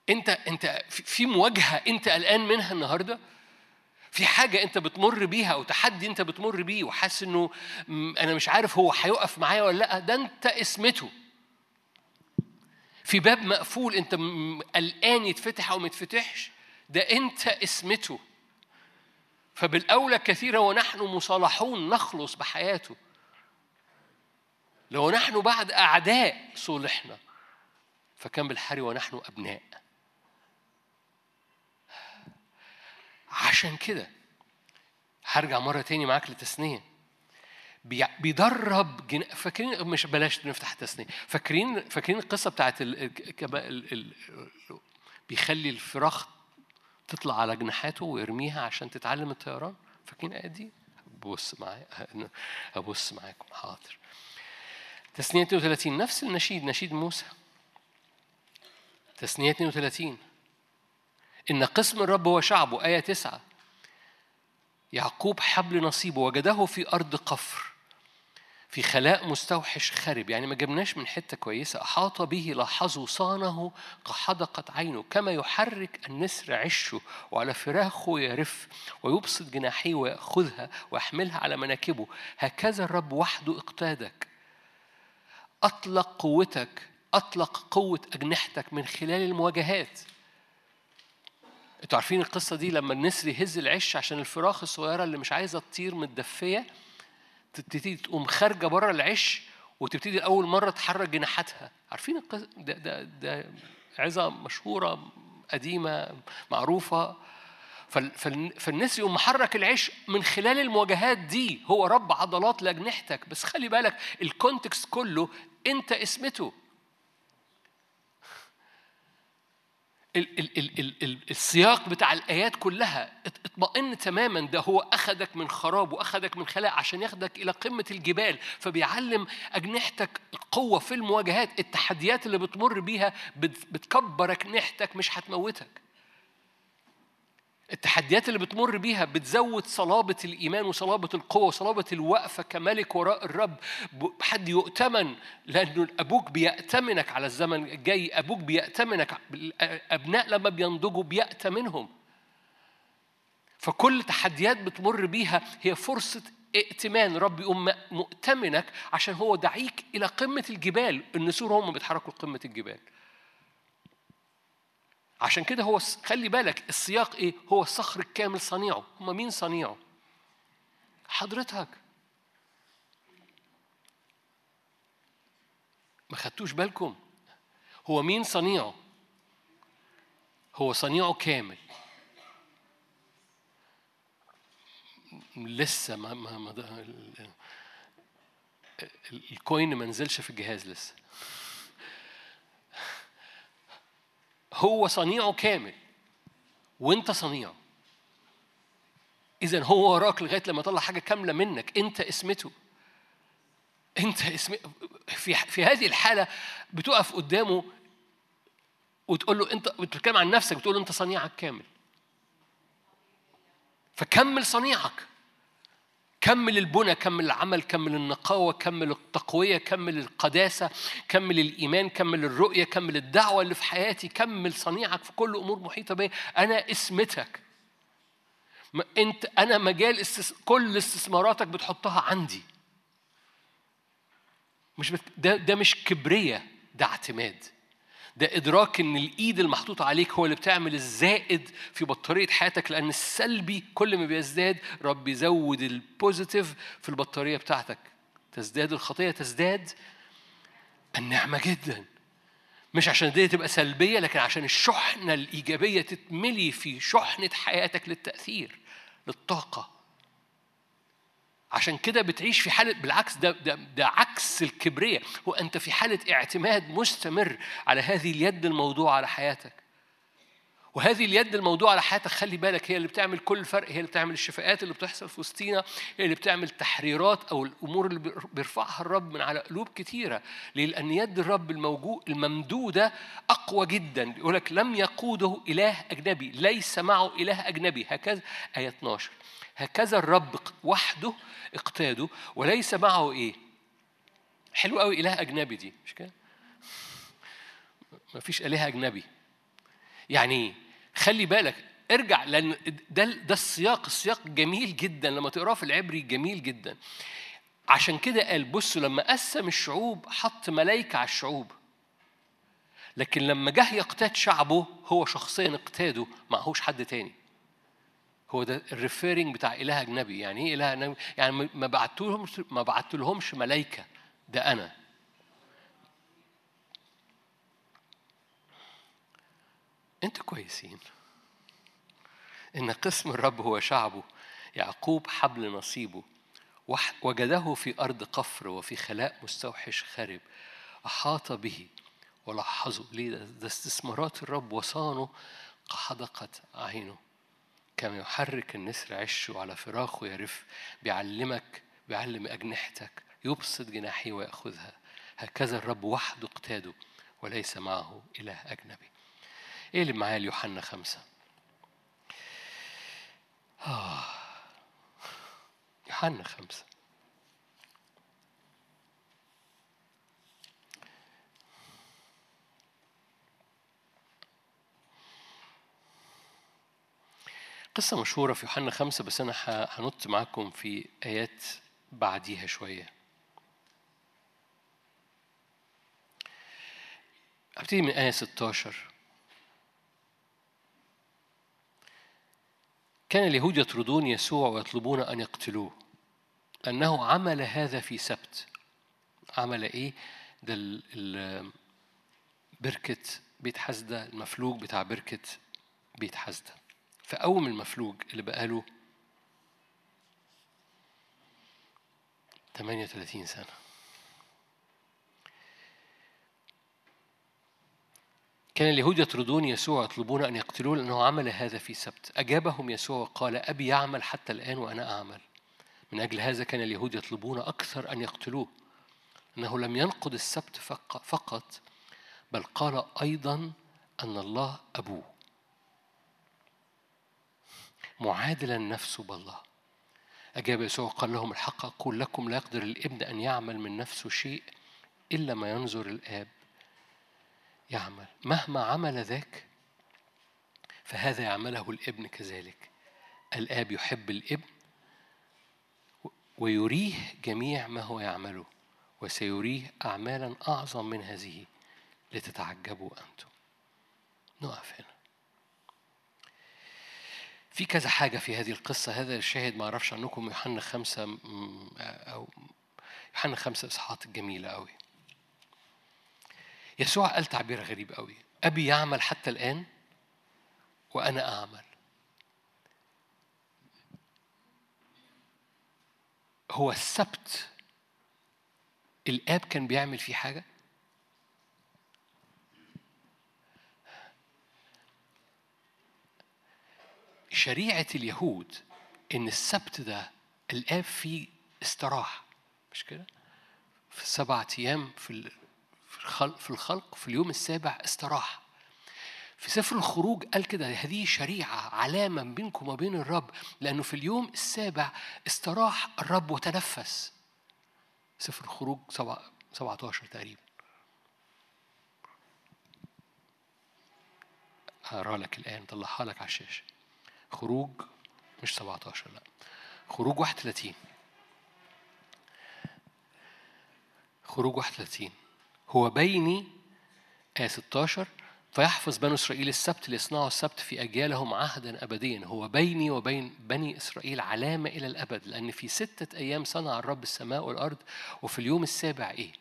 أنت أنت في مواجهة أنت قلقان منها النهارده؟ في حاجة أنت بتمر بيها أو تحدي أنت بتمر بيه وحاسس إنه أنا مش عارف هو هيقف معايا ولا لأ؟ ده أنت اسمته. في باب مقفول انت قلقان يتفتح أو ما يتفتحش ده انت اسمته. فبالأولى كثيرا ونحن مصالحون نخلص بحياته. لو نحن بعد أعداء صلحنا فكان بالحري ونحن أبناء. عشان كده هرجع مرة تاني معاك لتثنية. بيدرب جن... فاكرين مش بلاش نفتح التثنية فاكرين فاكرين القصة بتاعت ال... ال... ال... بيخلي الفراخ تطلع على جناحاته ويرميها عشان تتعلم الطيران؟ فاكرين الآية دي؟ بص معايا أبص معاكم حاضر. تسنية 32 نفس النشيد نشيد موسى. تسنية 32 إن قسم الرب هو شعبه آية 9 يعقوب حبل نصيبه وجده في أرض قفر. في خلاء مستوحش خرب يعني ما جبناش من حتة كويسة. أحاط به لاحظوا صانه كحدقة عينه. كما يحرك النسر عشه وعلى فراخه يرف ويبسط جناحيه ويأخذها ويحملها على مناكبه. هكذا الرب وحده اقتادك. أطلق قوتك. أطلق قوة أجنحتك من خلال المواجهات. أنتوا عارفين القصة دي لما النسر يهز العش عشان الفراخ الصغيرة اللي مش عايزة تطير متدفية؟ تبتدي تقوم خارجة بره العش وتبتدي لأول مرة تحرك جناحاتها. عارفين القصة ده ده ده عظة مشهورة قديمة معروفة. فالنسر يقوم محرك العش من خلال المواجهات دي. هو رب عضلات لأجنحتك بس خلي بالك الكونتكست كله انت اسمته. ال ال ال ال ال السياق بتاع الآيات كلها اطمئن تماما. ده هو أخذك من خراب وأخذك من خلاء عشان ياخدك إلى قمة الجبال. فبيعلم أجنحتك قوة في المواجهات. التحديات اللي بتمر بيها بتكبر أجنحتك مش هتموتك. التحديات اللي بتمر بيها بتزود صلابة الإيمان وصلابة القوة وصلابة الوقفة كملك وراء الرب. حد يؤتمن؟ لأنه أبوك بيأتمنك على الزمن الجاي. أبوك بيأتمنك. أبناء لما بينضجوا بيأتمنهم. فكل تحديات بتمر بيها هي فرصة ائتمان. رب يقوم مؤتمنك عشان هو دعيك إلى قمة الجبال. النسور هم بيتحركوا لقمة الجبال. عشان كده هو خلي بالك السياق إيه؟ هو الصخر الكامل صنيعه. هم مين صنيعه؟ حضرتك. ما خدتوش بالكم؟ هو مين صنيعه؟ هو صنيعه كامل. لسه ما ما, ما الكوين ما نزلش في الجهاز لسه. هو صنيعه كامل. وانت صنيعه اذا هو وراك لغاية لما يطلع حاجة كاملة منك. انت اسمته. انت اسم في في هذه الحالة بتقف قدامه وتقول له انت بتتكلم عن نفسك بتقول له انت صنيعك كامل. فكمل صنيعك. كمل البنى كمل العمل كمل النقاوة كمل التقوية كمل القداسة كمل الإيمان كمل الرؤية كمل الدعوة اللي في حياتي كمل صنيعك في كل أمور محيطة بي أنا اسمتك. أنت أنا مجال استس... كل استثماراتك بتحطها عندي. مش بت... ده ده مش كبرية ده اعتماد. ده إدراك إن الإيد المحطوطة عليك هو اللي بتعمل الزائد في بطارية حياتك لأن السلبي كل ما بيزداد رب يزود البوزيتيف في البطارية بتاعتك. تزداد الخطية تزداد النعمة جدا. مش عشان دي تبقى سلبية لكن عشان الشحنة الإيجابية تتملي في شحنة حياتك للتأثير للطاقة. عشان كده بتعيش في حالة بالعكس ده, ده, ده عكس الكبرية هو أنت في حالة اعتماد مستمر على هذه اليد الموضوعة على حياتك. وهذه اليد الموضوعة على حياتك خلي بالك هي اللي بتعمل كل فرق هي اللي بتعمل الشفاءات اللي بتحصل في وسطينا هي اللي بتعمل تحريرات أو الأمور اللي بيرفعها الرب من على قلوب كثيرة لأن يد الرب الموجود الممدودة أقوى جدا. يقول لك لم يقوده إله أجنبي ليس معه إله أجنبي. هكذا آية 12 هكذا الرب وحده اقتاده وليس معه إيه؟ حلو قوي إله أجنبي دي مش كده؟ ما فيش إله أجنبي. يعني خلي بالك ارجع لأن ده ده السياق السياق جميل جدا لما تقراه في العبري جميل جدا. عشان كده قال بصوا لما قسم الشعوب حط ملائكه على الشعوب. لكن لما جه يقتاد شعبه هو شخصيا اقتاده معهوش حد تاني. هو ده الريفيرنج بتاع إله أجنبي. يعني إيه إله أجنبي؟ يعني ما بعتلهمش ما بعتلهمش ملائكه ده أنا. أنتوا كويسين. إن قسم الرب هو شعبه يعقوب حبل نصيبه. وجده في أرض قفر وفي خلاء مستوحش خرب أحاط به. ولاحظوا ليه؟ ده استثمارات الرب وصانه كحدقة عينه. كما يحرك النسر عشه على فراخه يرف بيعلمك بيعلم أجنحتك يبسط جناحيه ويأخذها. هكذا الرب وحده اقتاده وليس معه إله أجنبي. إيه اللي معايا ليوحنا خمسة؟ آه. يوحنا خمسة. قصة مشهورة في يوحنا خمسة بس أنا هنط معاكم في آيات بعديها شوية. أبتدي من آية 16 كان اليهود يطردون يسوع ويطلبون أن يقتلوه. لأنه عمل هذا في سبت. عمل إيه؟ ده بركة بيت حزدة المفلوج بتاع بركة بيت فقوم المفلوج اللي بقاله 38 سنة. كان اليهود يطردون يسوع يطلبون أن يقتلوه لأنه عمل هذا في سبت. أجابهم يسوع وقال أبي يعمل حتى الآن وأنا أعمل. من أجل هذا كان اليهود يطلبون أكثر أن يقتلوه. أنه لم ينقض السبت فق- فقط بل قال أيضا أن الله أبوه. معادلا نفسه بالله. أجاب يسوع وقال لهم الحق أقول لكم لا يقدر الابن أن يعمل من نفسه شيء إلا ما ينظر الآب يعمل. مهما عمل ذاك فهذا يعمله الابن كذلك. الآب يحب الابن ويريه جميع ما هو يعمله وسيريه أعمالا أعظم من هذه لتتعجبوا أنتم. نقف هنا. في كذا حاجة في هذه القصة. هذا الشاهد ما أعرفش عنكم يوحنا خمسة أو يوحنا خمسة إصحاحات الجميلة أوي. يسوع قال تعبير غريب أوي. أبي يعمل حتى الآن وأنا أعمل. هو السبت الآب كان بيعمل فيه حاجة؟ شريعة اليهود إن السبت ده الآب فيه استراح مش كده؟ في السبعة أيام في ال- في الخلق في الخلق في اليوم السابع استراح في سفر الخروج قال كده هذه شريعة علامة بينكم وبين الرب لأنه في اليوم السابع استراح الرب وتنفس. سفر الخروج سبعة 17 تقريبا. هقرا لك الآن طلعها لك على الشاشة. خروج مش 17 لا. خروج 31 خروج 31 هو بيني آية 16 فيحفظ بنو إسرائيل السبت ليصنعوا السبت في أجيالهم عهدا أبديا. هو بيني وبين بني إسرائيل علامة إلى الأبد لأن في ستة أيام صنع الرب السماء والأرض وفي اليوم السابع إيه؟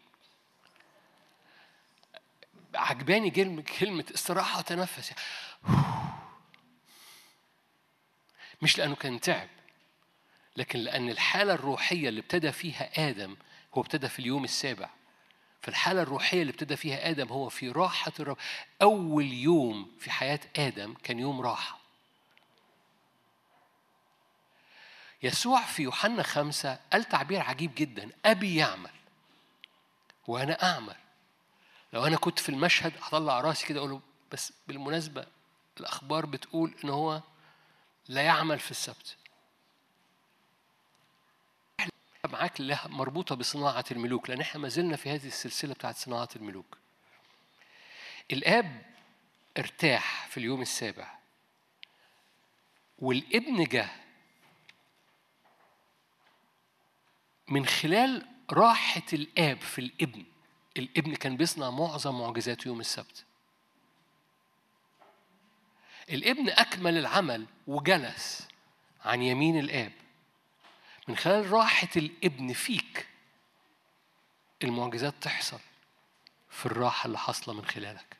عجباني كلمة استراحة وتنفس. مش لأنه كان تعب لكن لأن الحالة الروحية اللي ابتدى فيها آدم هو ابتدى في اليوم السابع. فالحالة الروحية اللي ابتدى فيها آدم هو في راحة الرب. أول يوم في حياة آدم كان يوم راحة. يسوع في يوحنا خمسة قال تعبير عجيب جدا. أبي يعمل وأنا أعمل. لو أنا كنت في المشهد هطلع راسي كده أقول بس بالمناسبة الأخبار بتقول إن هو لا يعمل في السبت. معاك مربوطة بصناعة الملوك لأن إحنا ما زلنا في هذه السلسلة بتاعت صناعة الملوك. الآب ارتاح في اليوم السابع. والابن جه من خلال راحة الآب في الابن. الابن كان بيصنع معظم معجزات يوم السبت. الابن أكمل العمل وجلس عن يمين الآب. من خلال راحة الابن فيك المعجزات تحصل في الراحة اللي حاصلة من خلالك.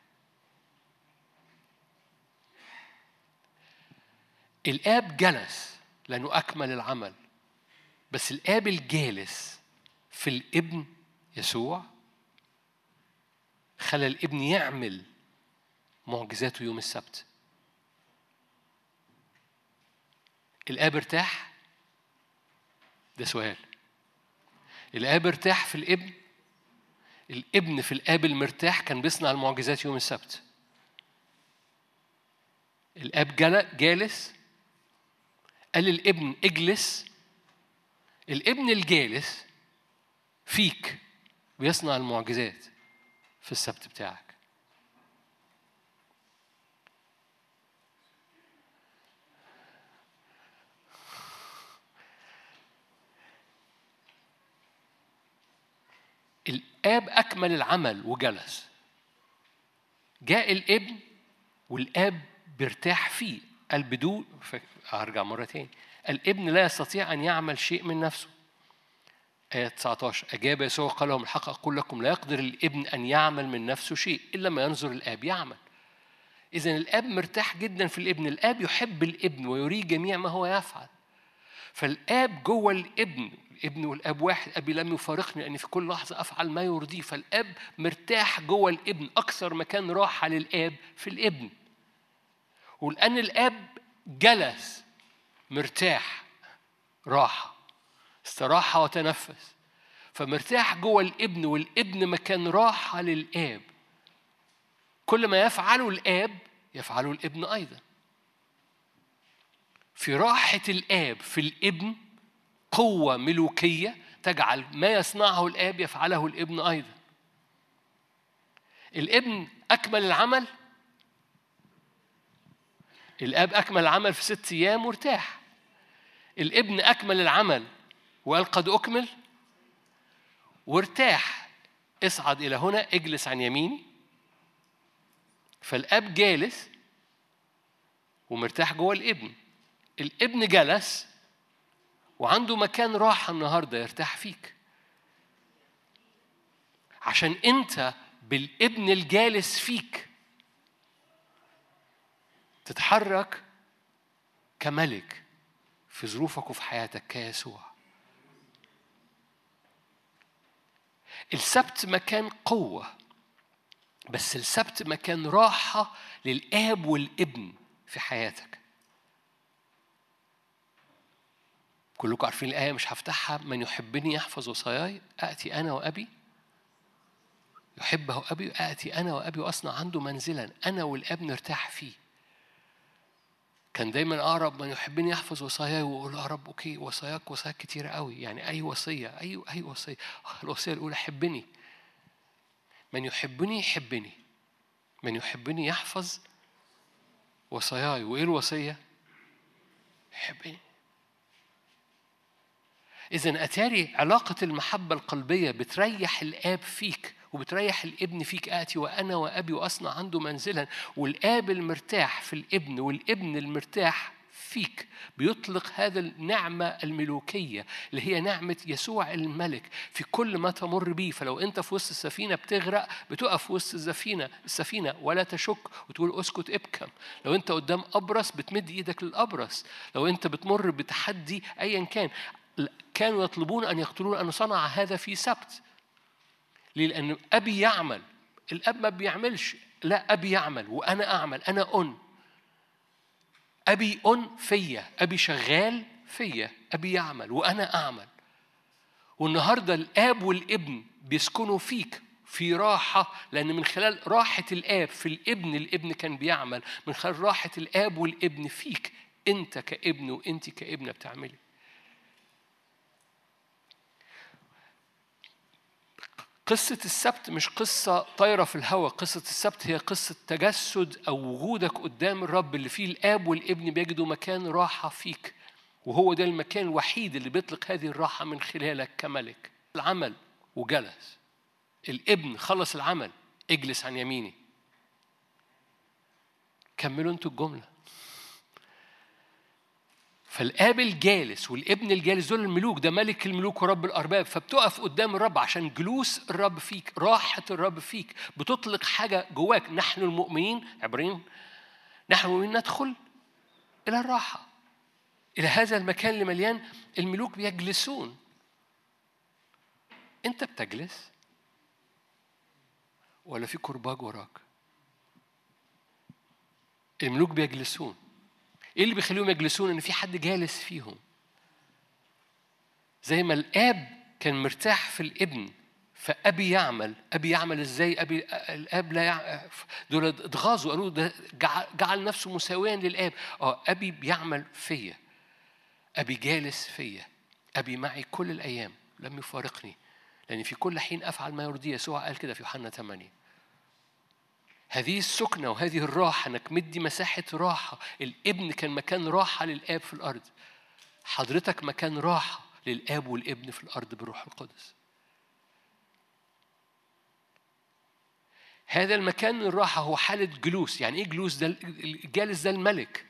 الآب جلس لأنه أكمل العمل بس الآب الجالس في الابن يسوع خلى الابن يعمل معجزاته يوم السبت. الآب ارتاح؟ ده سؤال. الآب ارتاح في الابن؟ الابن في الآب المرتاح كان بيصنع المعجزات يوم السبت. الآب جالس؟ قال للابن اجلس. الابن الجالس فيك بيصنع المعجزات في السبت بتاعك. الآب أكمل العمل وجلس. جاء الابن والآب بيرتاح فيه. قال بدون هرجع مرة تاني. الابن لا يستطيع أن يعمل شيء من نفسه. آية 19 أجاب يسوع قال لهم الحق أقول لكم لا يقدر الابن أن يعمل من نفسه شيء إلا ما ينظر الآب يعمل. إذا الآب مرتاح جدا في الابن. الآب يحب الابن ويريه جميع ما هو يفعل. فالآب جوه الابن الابن والاب واحد أبي لم يفارقني لأني في كل لحظة أفعل ما يرضيه. فالأب مرتاح جوه الابن أكثر مكان راحة للآب في الابن. ولأن الآب جلس مرتاح راحة استراح وتنفس. فمرتاح جوه الابن والابن مكان راحة للآب. كل ما يفعله الآب يفعله الابن أيضا. في راحة الآب في الابن قوة ملوكية تجعل ما يصنعه الآب يفعله الابن أيضا. الابن أكمل العمل الآب أكمل العمل في ست أيام وارتاح. الابن أكمل العمل وقال قد أكمل؟ وارتاح. اصعد إلى هنا اجلس عن يميني. فالأب جالس ومرتاح جوه الابن. الابن جلس وعنده مكان راحة النهاردة يرتاح فيك. عشان أنت بالابن الجالس فيك. تتحرك كملك في ظروفك وفي حياتك كيسوع. السبت مكان قوة بس السبت مكان راحة للآب والابن في حياتك. كلكم عارفين الآية مش هفتحها. من يحبني يحفظ وصاياي آتي أنا وأبي. يحبه أبي آتي أنا وأبي وأصنع عنده منزلا. أنا والأب نرتاح فيه. كان دايما أقرب من يحبني يحفظ وصاياي وأقول يا رب أوكي وصاياك وصاياك كتيرة قوي. يعني أي وصية أي أي وصية. الوصية الأولى حبني. من يحبني يحبني. من يحبني يحفظ وصاياي. وإيه الوصية؟ يحبني إذا أتاري علاقة المحبة القلبية بتريح الآب فيك وبتريح الابن فيك. آتي وأنا وأبي وأصنع عنده منزلا. والآب المرتاح في الابن والابن المرتاح فيك بيطلق هذا النعمة الملوكية اللي هي نعمة يسوع الملك في كل ما تمر بيه. فلو أنت في وسط السفينة بتغرق بتقف وسط السفينة السفينة ولا تشك وتقول أسكت ابكم. لو أنت قدام أبرص بتمد إيدك للأبرص. لو أنت بتمر بتحدي أيا كان. كانوا يطلبون أن يقتلون أن صنع هذا في سبت ليه؟ لأن أبي يعمل. الأب ما بيعملش. لا أبي يعمل وأنا أعمل. أنا أن. أبي أن فيا. أبي شغال فيا. أبي يعمل وأنا أعمل. والنهاردة الآب والابن بيسكنوا فيك في راحة لأن من خلال راحة الآب في الابن الابن كان بيعمل. من خلال راحة الآب والابن فيك أنت كابن وأنت كابنة بتعملي. قصة السبت مش قصة طايرة في الهواء قصة السبت هي قصة تجسد أو وجودك قدام الرب اللي فيه الآب والابن بيجدوا مكان راحة فيك. وهو ده المكان الوحيد اللي بيطلق هذه الراحة من خلالك كملك. العمل وجلس. الابن خلص العمل. اجلس عن يميني. كملوا أنتوا الجملة. فالاب الجالس والابن الجالس دول الملوك ده ملك الملوك ورب الأرباب فبتقف قدام الرب عشان جلوس الرب فيك راحة الرب فيك بتطلق حاجة جواك. نحن المؤمنين عبرين نحن المؤمنين ندخل إلى الراحة إلى هذا المكان اللي مليان الملوك بيجلسون. أنت بتجلس ولا في كرباج وراك؟ الملوك بيجلسون. إيه اللي بيخليهم يجلسون؟ إن في حد جالس فيهم. زي ما الآب كان مرتاح في الابن فأبي يعمل. أبي يعمل إزاي؟ أبي الآب لا يع... دول اتغاظوا قالوا ده جعل نفسه مساويا للآب. آه أبي بيعمل فيا. أبي جالس فيا. أبي معي كل الأيام. لم يفارقني. لأن في كل حين أفعل ما يرضي يسوع قال كده في يوحنا 8 هذه السكنة وهذه الراحة إنك مدي مساحة راحة. الابن كان مكان راحة للآب في الأرض. حضرتك مكان راحة للآب والابن في الأرض بالروح القدس. هذا المكان الراحة هو حالة جلوس. يعني إيه جلوس؟ ده الجالس ده الملك.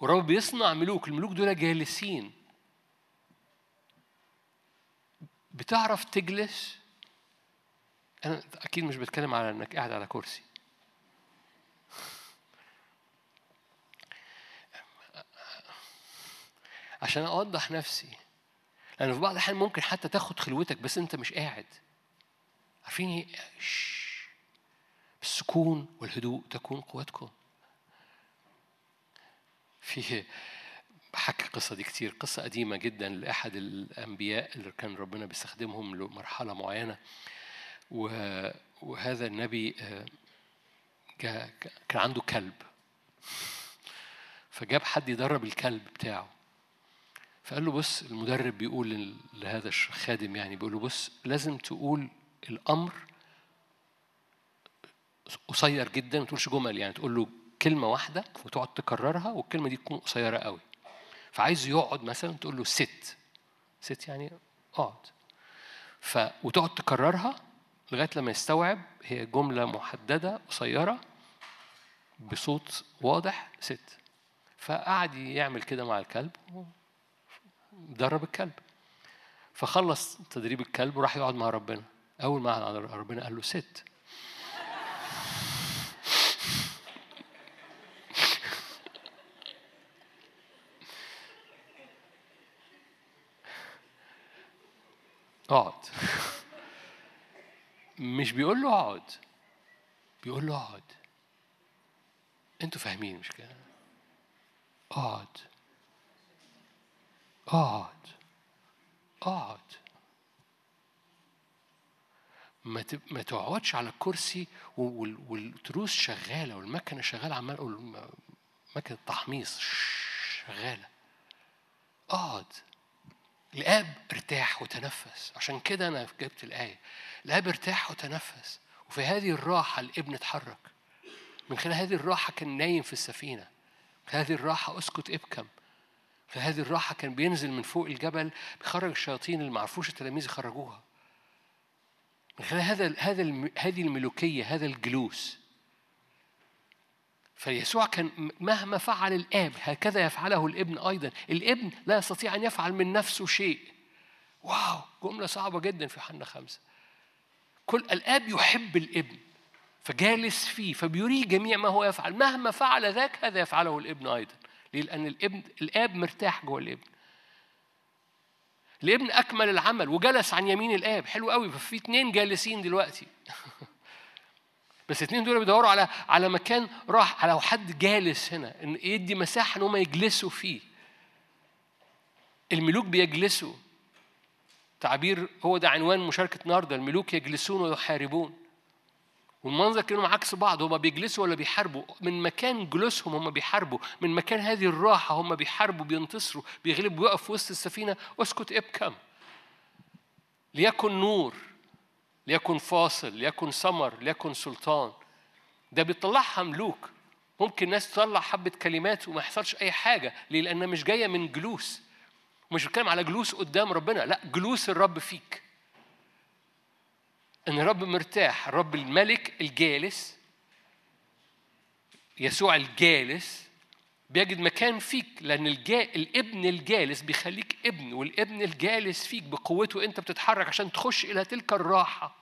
والرب بيصنع ملوك. الملوك دول جالسين. بتعرف تجلس؟ أنا أكيد مش بتكلم على إنك قاعد على كرسي عشان أوضح نفسي لأن في بعض الأحيان ممكن حتى تاخد خلوتك بس أنت مش قاعد عارفين إيه؟ السكون والهدوء تكون قوتكم في بحكي القصة دي كتير قصة قديمة جدا لأحد الأنبياء اللي كان ربنا بيستخدمهم لمرحلة معينة وهذا النبي آه، كان عنده كلب. فجاب حد يدرب الكلب بتاعه. فقال له بص المدرب بيقول لهذا الخادم يعني بيقول له بص لازم تقول الأمر قصير جدا ما تقولش جمل يعني تقول له كلمة واحدة وتقعد تكررها والكلمة دي تكون قصيرة قوي. فعايز يقعد مثلا تقول له ست ست يعني اقعد. ف وتقعد تكررها لغاية لما يستوعب هي جملة محددة قصيرة بصوت واضح ست. فقعد يعمل كده مع الكلب درب الكلب. فخلص تدريب الكلب وراح يقعد مع ربنا. أول ما قعد ربنا قال له ست. اقعد مش بيقول له اقعد. بيقول له اقعد. أنتوا فاهمين مش كده اقعد. اقعد. اقعد. ما ما تقعدش على الكرسي والتروس شغالة والمكنة شغالة عمال أقول مكنة تحميص شغالة. اقعد. الآب ارتاح وتنفس. عشان كده أنا جبت الآية. الآب ارتاح وتنفس. وفي هذه الراحة الإبن اتحرك. من خلال هذه الراحة كان نايم في السفينة. في هذه الراحة أسكت إبكم. في هذه الراحة كان بينزل من فوق الجبل بيخرج الشياطين اللي معرفوش التلاميذ يخرجوها من خلال هذا هذا هذه الملوكية هذا الجلوس فيسوع كان مهما فعل الآب هكذا يفعله الابن أيضا. الابن لا يستطيع أن يفعل من نفسه شيء. واو جملة صعبة جدا في حنا خمسة. كل الآب يحب الابن فجالس فيه فبيريه جميع ما هو يفعل. مهما فعل ذاك هذا يفعله الابن أيضا. ليه؟ لأن الابن الآب مرتاح جوه الابن. الابن أكمل العمل وجلس عن يمين الآب. حلو قوي ففي اتنين جالسين دلوقتي. بس الاثنين دول بيدوروا على على مكان راح على حد جالس هنا إن يدي مساحة إن هم يجلسوا فيه. الملوك بيجلسوا. تعبير هو ده عنوان مشاركة النهارده. الملوك يجلسون ويحاربون. والمنظر كانوا عكس بعض. هما بيجلسوا ولا بيحاربوا؟ من مكان جلوسهم هما بيحاربوا. من مكان هذه الراحة هما بيحاربوا بينتصروا بيغلبوا بيقف وسط السفينة. اسكت ابكم. ليكن نور. ليكن فاصل ليكن سمر ليكن سلطان. ده بيطلعها ملوك ممكن ناس تطلع حبة كلمات وما يحصلش أي حاجة ليه؟ لأنها مش جاية من جلوس. مش بتكلم على جلوس قدام ربنا لا جلوس الرب فيك. إن الرب مرتاح الرب الملك الجالس يسوع الجالس بيجد مكان فيك لأن الجا... الابن الجالس بيخليك ابن والابن الجالس فيك بقوته أنت بتتحرك عشان تخش إلى تلك الراحة.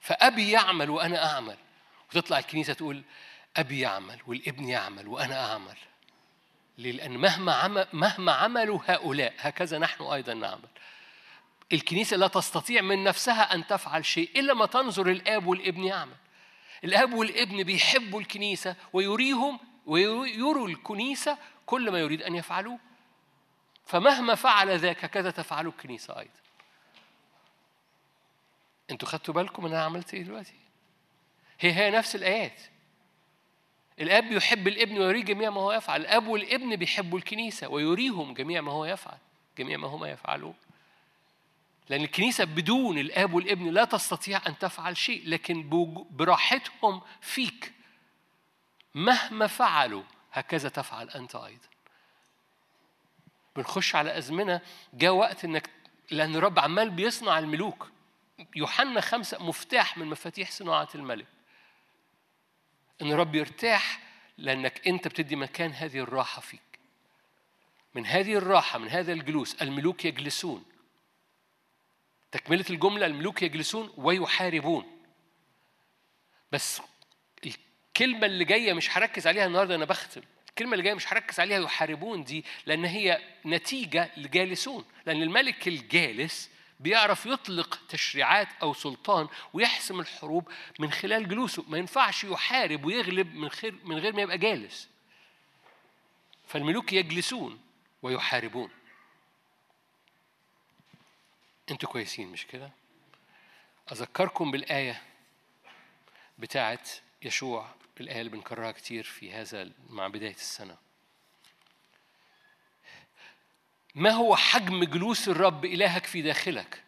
فأبي يعمل وأنا أعمل. وتطلع الكنيسة تقول أبي يعمل والابن يعمل وأنا أعمل. ليه؟ لأن مهما عمل مهما عملوا هؤلاء هكذا نحن أيضا نعمل. الكنيسة لا تستطيع من نفسها أن تفعل شيء إلا ما تنظر الآب والابن يعمل. الأب والابن بيحبوا الكنيسة ويريهم ويروا الكنيسة كل ما يريد أن يفعلوه. فمهما فعل ذاك هكذا تفعل الكنيسة أيضا. أنتوا خدتوا بالكم أنا عملت إيه دلوقتي؟ هي هي نفس الآيات. الأب يحب الابن ويريه جميع ما هو يفعل. الأب والابن بيحبوا الكنيسة ويريهم جميع ما هو يفعل جميع ما هما يفعلون لأن الكنيسة بدون الآب والابن لا تستطيع أن تفعل شيء لكن براحتهم فيك. مهما فعلوا هكذا تفعل أنت أيضا. بنخش على أزمنة جاء وقت إنك لأن الرب عمال بيصنع الملوك. يوحنا خمسة مفتاح من مفاتيح صناعة الملك. إن الرب يرتاح لأنك أنت بتدي مكان هذه الراحة فيك. من هذه الراحة من هذا الجلوس الملوك يجلسون. تكملة الجملة الملوك يجلسون ويحاربون. بس الكلمة اللي جاية مش هركز عليها النهاردة أنا بختم. الكلمة اللي جاية مش هركز عليها يحاربون دي لأن هي نتيجة لجالسون. لأن الملك الجالس بيعرف يطلق تشريعات أو سلطان ويحسم الحروب من خلال جلوسه. ما ينفعش يحارب ويغلب من خير من غير ما يبقى جالس. فالملوك يجلسون ويحاربون. أنتوا كويسين مش كده؟ أذكركم بالآية بتاعت يشوع الآية اللي بنكررها كتير في هذا مع بداية السنة. ما هو حجم جلوس الرب إلهك في داخلك؟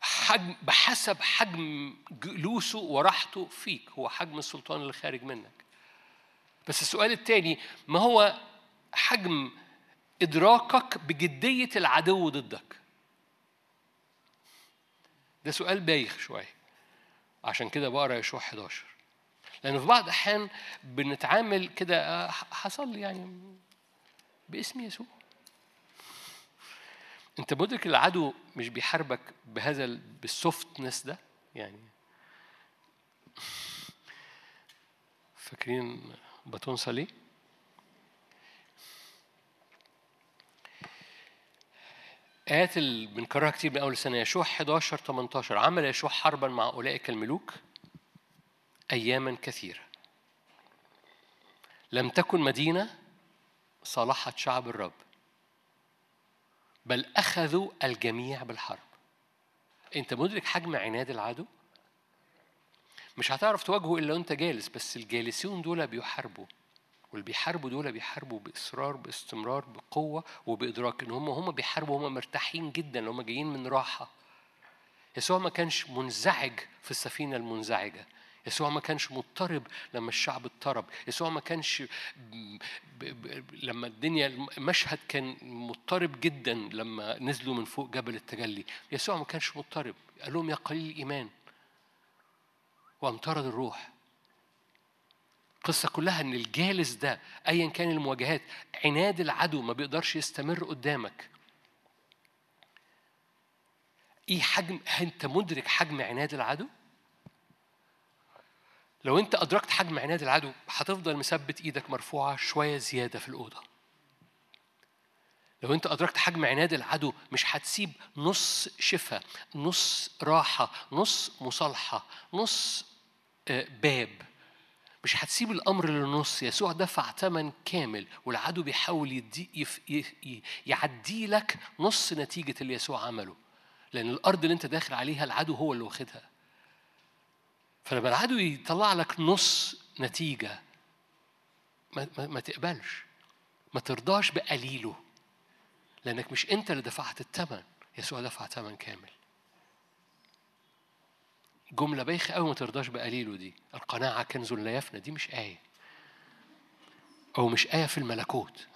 حجم بحسب حجم جلوسه وراحته فيك هو حجم السلطان اللي خارج منك. بس السؤال الثاني ما هو حجم إدراكك بجدية العدو ضدك. ده سؤال بايخ شوية. عشان كده بقرأ يشوع 11 لأن في بعض الأحيان بنتعامل كده آه، حصل لي يعني باسم يسوع. أنت مدرك العدو مش بيحاربك بهذا بالسوفتنس ده؟ يعني فاكرين باتون صلي آيات اللي بنكررها كتير من أول السنة. يشوع 11 18 عمل يشوع حربا مع أولئك الملوك أياما كثيرة. لم تكن مدينة صالحت شعب الرب بل أخذوا الجميع بالحرب. أنت مدرك حجم عناد العدو؟ مش هتعرف تواجهه إلا وأنت جالس بس الجالسين دول بيحاربوا واللي بيحاربوا دول بيحاربوا بإصرار باستمرار بقوة وبإدراك إن هم هم بيحاربوا هم مرتاحين جدا هم جايين من راحة. يسوع ما كانش منزعج في السفينة المنزعجة. يسوع ما كانش مضطرب لما الشعب اضطرب. يسوع ما كانش لما الدنيا المشهد كان مضطرب جدا لما نزلوا من فوق جبل التجلي. يسوع ما كانش مضطرب. قال لهم يا قليل الإيمان. وأمطرد الروح. القصة كلها إن الجالس ده أيا كان المواجهات عناد العدو ما بيقدرش يستمر قدامك. إيه حجم أنت مدرك حجم عناد العدو؟ لو أنت أدركت حجم عناد العدو هتفضل مثبت إيدك مرفوعة شوية زيادة في الأوضة. لو أنت أدركت حجم عناد العدو مش هتسيب نص شفاء نص راحة نص مصالحة نص آه، باب. مش هتسيب الأمر للنص. يسوع دفع ثمن كامل والعدو بيحاول يدي يعدي لك نص نتيجة اللي يسوع عمله. لأن الأرض اللي أنت داخل عليها العدو هو اللي واخدها. فلما العدو يطلع لك نص نتيجة ما, ما, ما تقبلش. ما ترضاش بقليله. لأنك مش أنت اللي دفعت الثمن. يسوع دفع ثمن كامل. جملة بايخة أوي ما ترضاش بقليله دي. القناعة كنز لا يفنى دي مش آية. أو مش آية في الملكوت.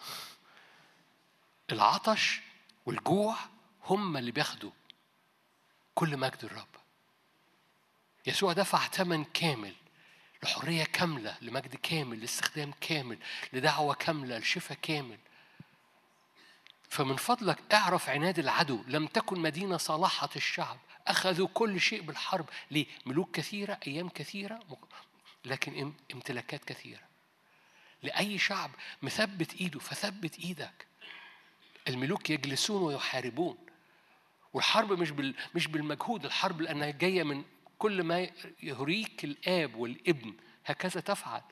العطش والجوع هم اللي بياخدوا كل مجد الرب. يسوع دفع ثمن كامل لحرية كاملة لمجد كامل لاستخدام كامل لدعوة كاملة لشفاء كامل. فمن فضلك اعرف عناد العدو لم تكن مدينة صالحة الشعب. أخذوا كل شيء بالحرب. ليه؟ ملوك كثيرة أيام كثيرة لكن امتلاكات كثيرة. لأي شعب مثبت إيده فثبت إيدك. الملوك يجلسون ويحاربون. والحرب مش مش بالمجهود. الحرب لأنها جاية من كل ما يهريك الآب والابن. هكذا تفعل.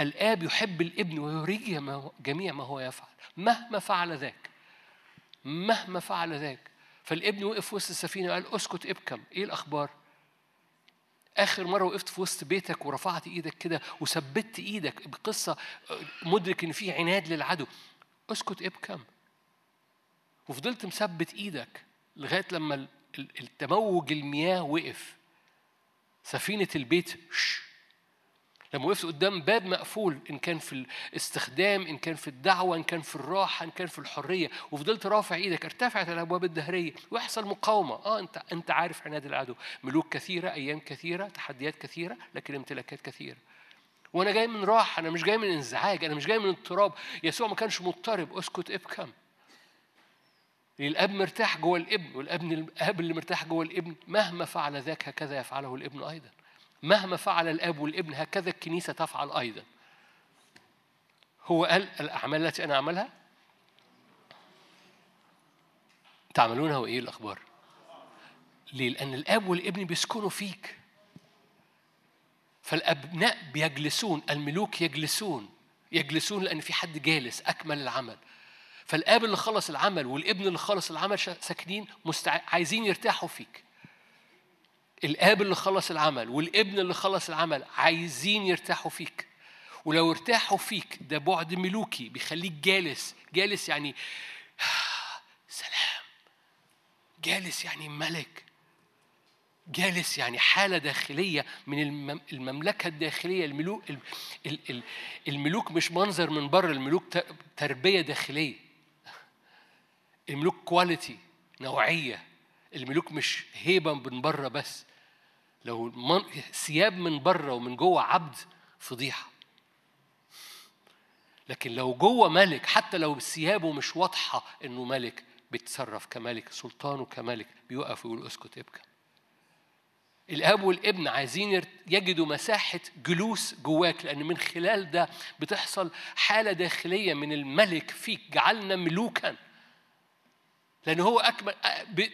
الآب يحب الابن ويريك جميع ما هو يفعل. مهما فعل ذاك. مهما فعل ذاك. فالابن وقف وسط السفينة وقال أسكت ابكم. إيه الأخبار؟ آخر مرة وقفت في وسط بيتك ورفعت إيدك كده وثبت إيدك بقصة مدرك إن في عناد للعدو. أسكت ابكم. وفضلت مثبت إيدك لغاية لما التموج المياه وقف. سفينة البيت لما وقفت قدام باب مقفول إن كان في الاستخدام إن كان في الدعوة إن كان في الراحة إن كان في الحرية وفضلت رافع إيدك ارتفعت الأبواب الدهرية ويحصل مقاومة. آه أنت أنت عارف عناد العدو. ملوك كثيرة أيام كثيرة تحديات كثيرة لكن امتلاكات كثيرة. وأنا جاي من راحة أنا مش جاي من إنزعاج أنا مش جاي من اضطراب. يسوع ما كانش مضطرب. أسكت ابكم. الاب مرتاح جوه الابن والأبن الأب اللي مرتاح جوه الابن مهما فعل ذاك هكذا يفعله الابن أيضا. مهما فعل الاب والابن هكذا الكنيسة تفعل أيضا. هو قال الأعمال التي أنا أعملها؟ تعملونها وإيه الأخبار؟ ليه؟ لأن الاب والابن بيسكنوا فيك. فالأبناء بيجلسون الملوك يجلسون. يجلسون لأن في حد جالس أكمل العمل. فالاب اللي خلص العمل والابن اللي خلص العمل ساكنين مستع... عايزين يرتاحوا فيك. الآب اللي خلص العمل والابن اللي خلص العمل عايزين يرتاحوا فيك. ولو ارتاحوا فيك ده بعد ملوكي بيخليك جالس. جالس يعني سلام. جالس يعني ملك. جالس يعني حالة داخلية من المملكة الداخلية. الملوك الملوك مش منظر من بره الملوك تربية داخلية. الملوك كواليتي نوعية. الملوك مش هيبة من بره بس. لو ثياب من بره ومن جوه عبد فضيحة. لكن لو جوه ملك حتى لو ثيابه مش واضحة إنه ملك بيتصرف كملك سلطانه كملك بيوقف ويقول اسكت ابكى. الآب والابن عايزين يجدوا مساحة جلوس جواك لأن من خلال ده بتحصل حالة داخلية من الملك فيك جعلنا ملوكا. لأن هو أكمل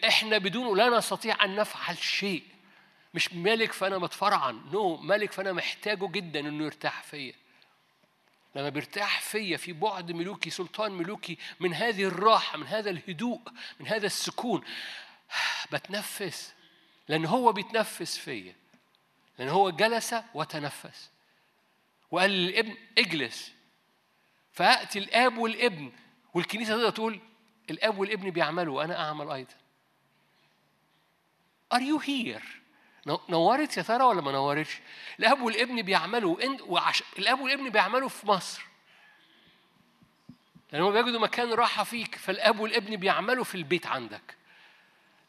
إحنا بدونه لا نستطيع أن نفعل شيء. مش ملك فأنا متفرعن نو no. ملك فأنا محتاجه جدا إنه يرتاح فيا. لما بيرتاح فيا في بعد ملوكي سلطان ملوكي من هذه الراحة من هذا الهدوء من هذا السكون بتنفس. لأن هو بيتنفس فيا. لأن هو جلس وتنفس. وقال للابن اجلس. فأتي الآب والابن. والكنيسة تقدر تقول الآب والابن بيعملوا وأنا أعمل أيضا. Are you here؟ نورت يا ترى ولا ما نورتش؟ الأب والابن بيعملوا وعش... الأب والابن بيعملوا في مصر. لأن هم بيجدوا مكان راحة فيك فالأب والابن بيعملوا في البيت عندك.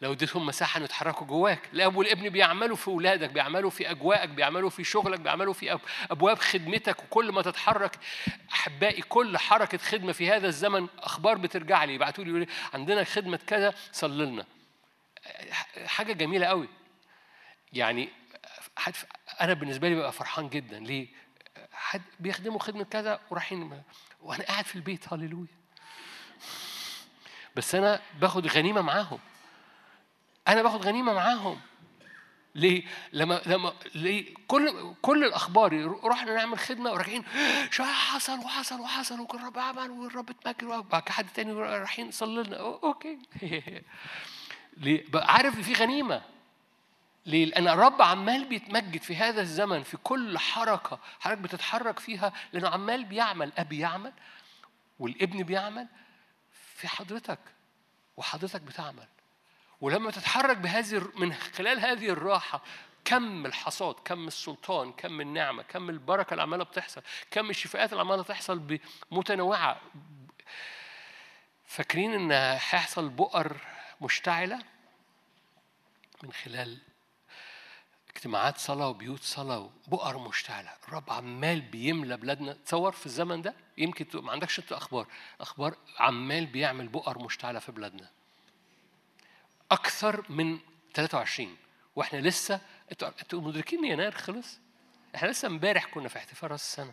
لو اديتهم مساحة إنه يتحركوا جواك، الأب والابن بيعملوا في أولادك، بيعملوا في أجواءك، بيعملوا في شغلك، بيعملوا في أبواب خدمتك وكل ما تتحرك أحبائي كل حركة خدمة في هذا الزمن أخبار بترجع لي يبعتوا لي عندنا خدمة كذا صلي لنا. حاجة جميلة قوي. يعني أنا بالنسبة لي ببقى فرحان جدا ليه؟ حد بيخدموا خدمة كذا ورايحين وأنا قاعد في البيت هللويا. بس أنا باخد غنيمة معاهم. أنا باخد غنيمة معاهم ليه؟ لما لما ليه؟ كل كل الأخبار رحنا نعمل خدمة وراجعين حصل وحصل وحصل وكل رب عمل والرب اتمجد وبعد حد تاني رايحين صلي لنا أوكي ليه؟ عارف في غنيمة ليه؟ لأن الرب عمال بيتمجد في هذا الزمن في كل حركة حضرتك بتتحرك فيها لأنه عمال بيعمل. أب يعمل والابن بيعمل في حضرتك وحضرتك بتعمل. ولما تتحرك بهذه من خلال هذه الراحة كم الحصاد كم السلطان كم النعمة كم البركة اللي عمالة بتحصل كم الشفاءات اللي عمالة تحصل متنوعة فاكرين إن هيحصل بؤر مشتعلة؟ من خلال اجتماعات صلاة وبيوت صلاة وبؤر مشتعلة. الرب عمال بيملى بلادنا. تصور في الزمن ده؟ يمكن ما عندكش انت أخبار. أخبار عمال بيعمل بؤر مشتعلة في بلادنا. أكثر من 23 وإحنا لسه أنتوا مدركين يناير خلص؟ إحنا لسه امبارح كنا في احتفال رأس السنة.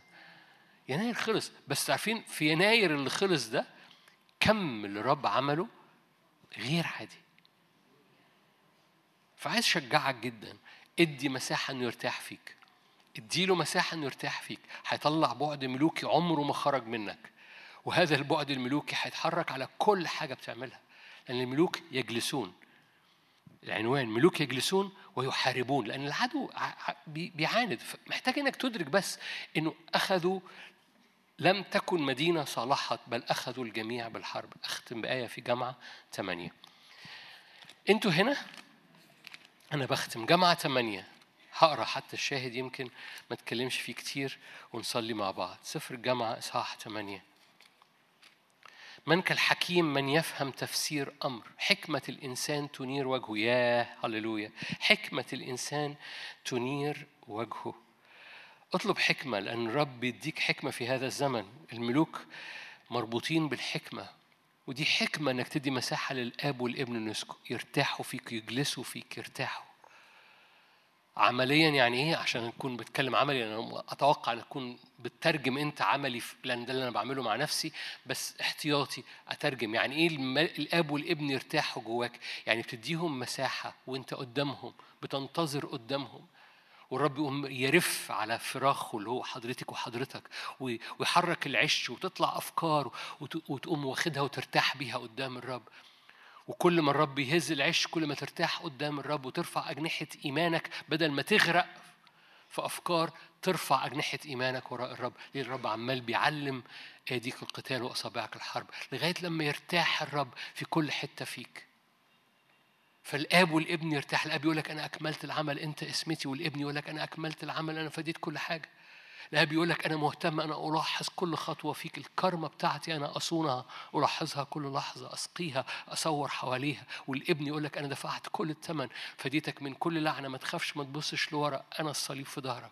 يناير خلص. بس عارفين في يناير اللي خلص ده كم اللي الرب عمله غير عادي. فعايز أشجعك جدا. ادي مساحة إنه يرتاح فيك. اديله مساحة إنه يرتاح فيك. هيطلع بعد ملوكي عمره ما خرج منك. وهذا البعد الملوكي هيتحرك على كل حاجة بتعملها. لأن الملوك يجلسون. العنوان ملوك يجلسون ويحاربون. لأن العدو بيعاند. محتاج إنك تدرك بس إنه أخذوا لم تكن مدينة صالحت بل أخذوا الجميع بالحرب. أختم بآية في جامعة ثمانية أنتوا هنا؟ أنا بختم جامعة ثمانية هقرأ حتى الشاهد يمكن ما اتكلمش فيه كتير ونصلي مع بعض. سفر الجامعة إصحاح 8 من كالحكيم من يفهم تفسير أمر. حكمة الإنسان تنير وجهه. يا هللويا. حكمة الإنسان تنير وجهه. اطلب حكمة لأن الرب بيديك حكمة في هذا الزمن. الملوك مربوطين بالحكمة. ودي حكمة إنك تدي مساحة للآب والابن إنه يرتاحوا فيك يجلسوا فيك يرتاحوا. عمليا يعني إيه؟ عشان نكون بتكلم عملي أنا أتوقع ان اكون بترجم أنت عملي لأن ده اللي أنا بعمله مع نفسي بس احتياطي أترجم. يعني إيه الآب والابن يرتاحوا جواك؟ يعني بتديهم مساحة وأنت قدامهم بتنتظر قدامهم. والرب يقوم يرف على فراخه اللي هو حضرتك وحضرتك ويحرك العش وتطلع أفكار وتقوم واخدها وترتاح بيها قدام الرب. وكل ما الرب يهز العش كل ما ترتاح قدام الرب وترفع أجنحة إيمانك بدل ما تغرق في أفكار ترفع أجنحة إيمانك وراء الرب. ليه؟ الرب عمال بيعلم أيديك القتال وأصابعك الحرب. لغاية لما يرتاح الرب في كل حتة فيك. فالآب والابن يرتاح. الآب يقول لك أنا أكملت العمل أنت اسمتي والابن يقول لك أنا أكملت العمل أنا فديت كل حاجة. الآب يقول لك أنا مهتم أنا ألاحظ كل خطوة فيك الكرمة بتاعتي أنا أصونها ألاحظها كل لحظة أسقيها أصور حواليها. والابن يقول لك أنا دفعت كل الثمن فديتك من كل لعنة ما تخافش ما تبصش لورا أنا الصليب في ظهرك.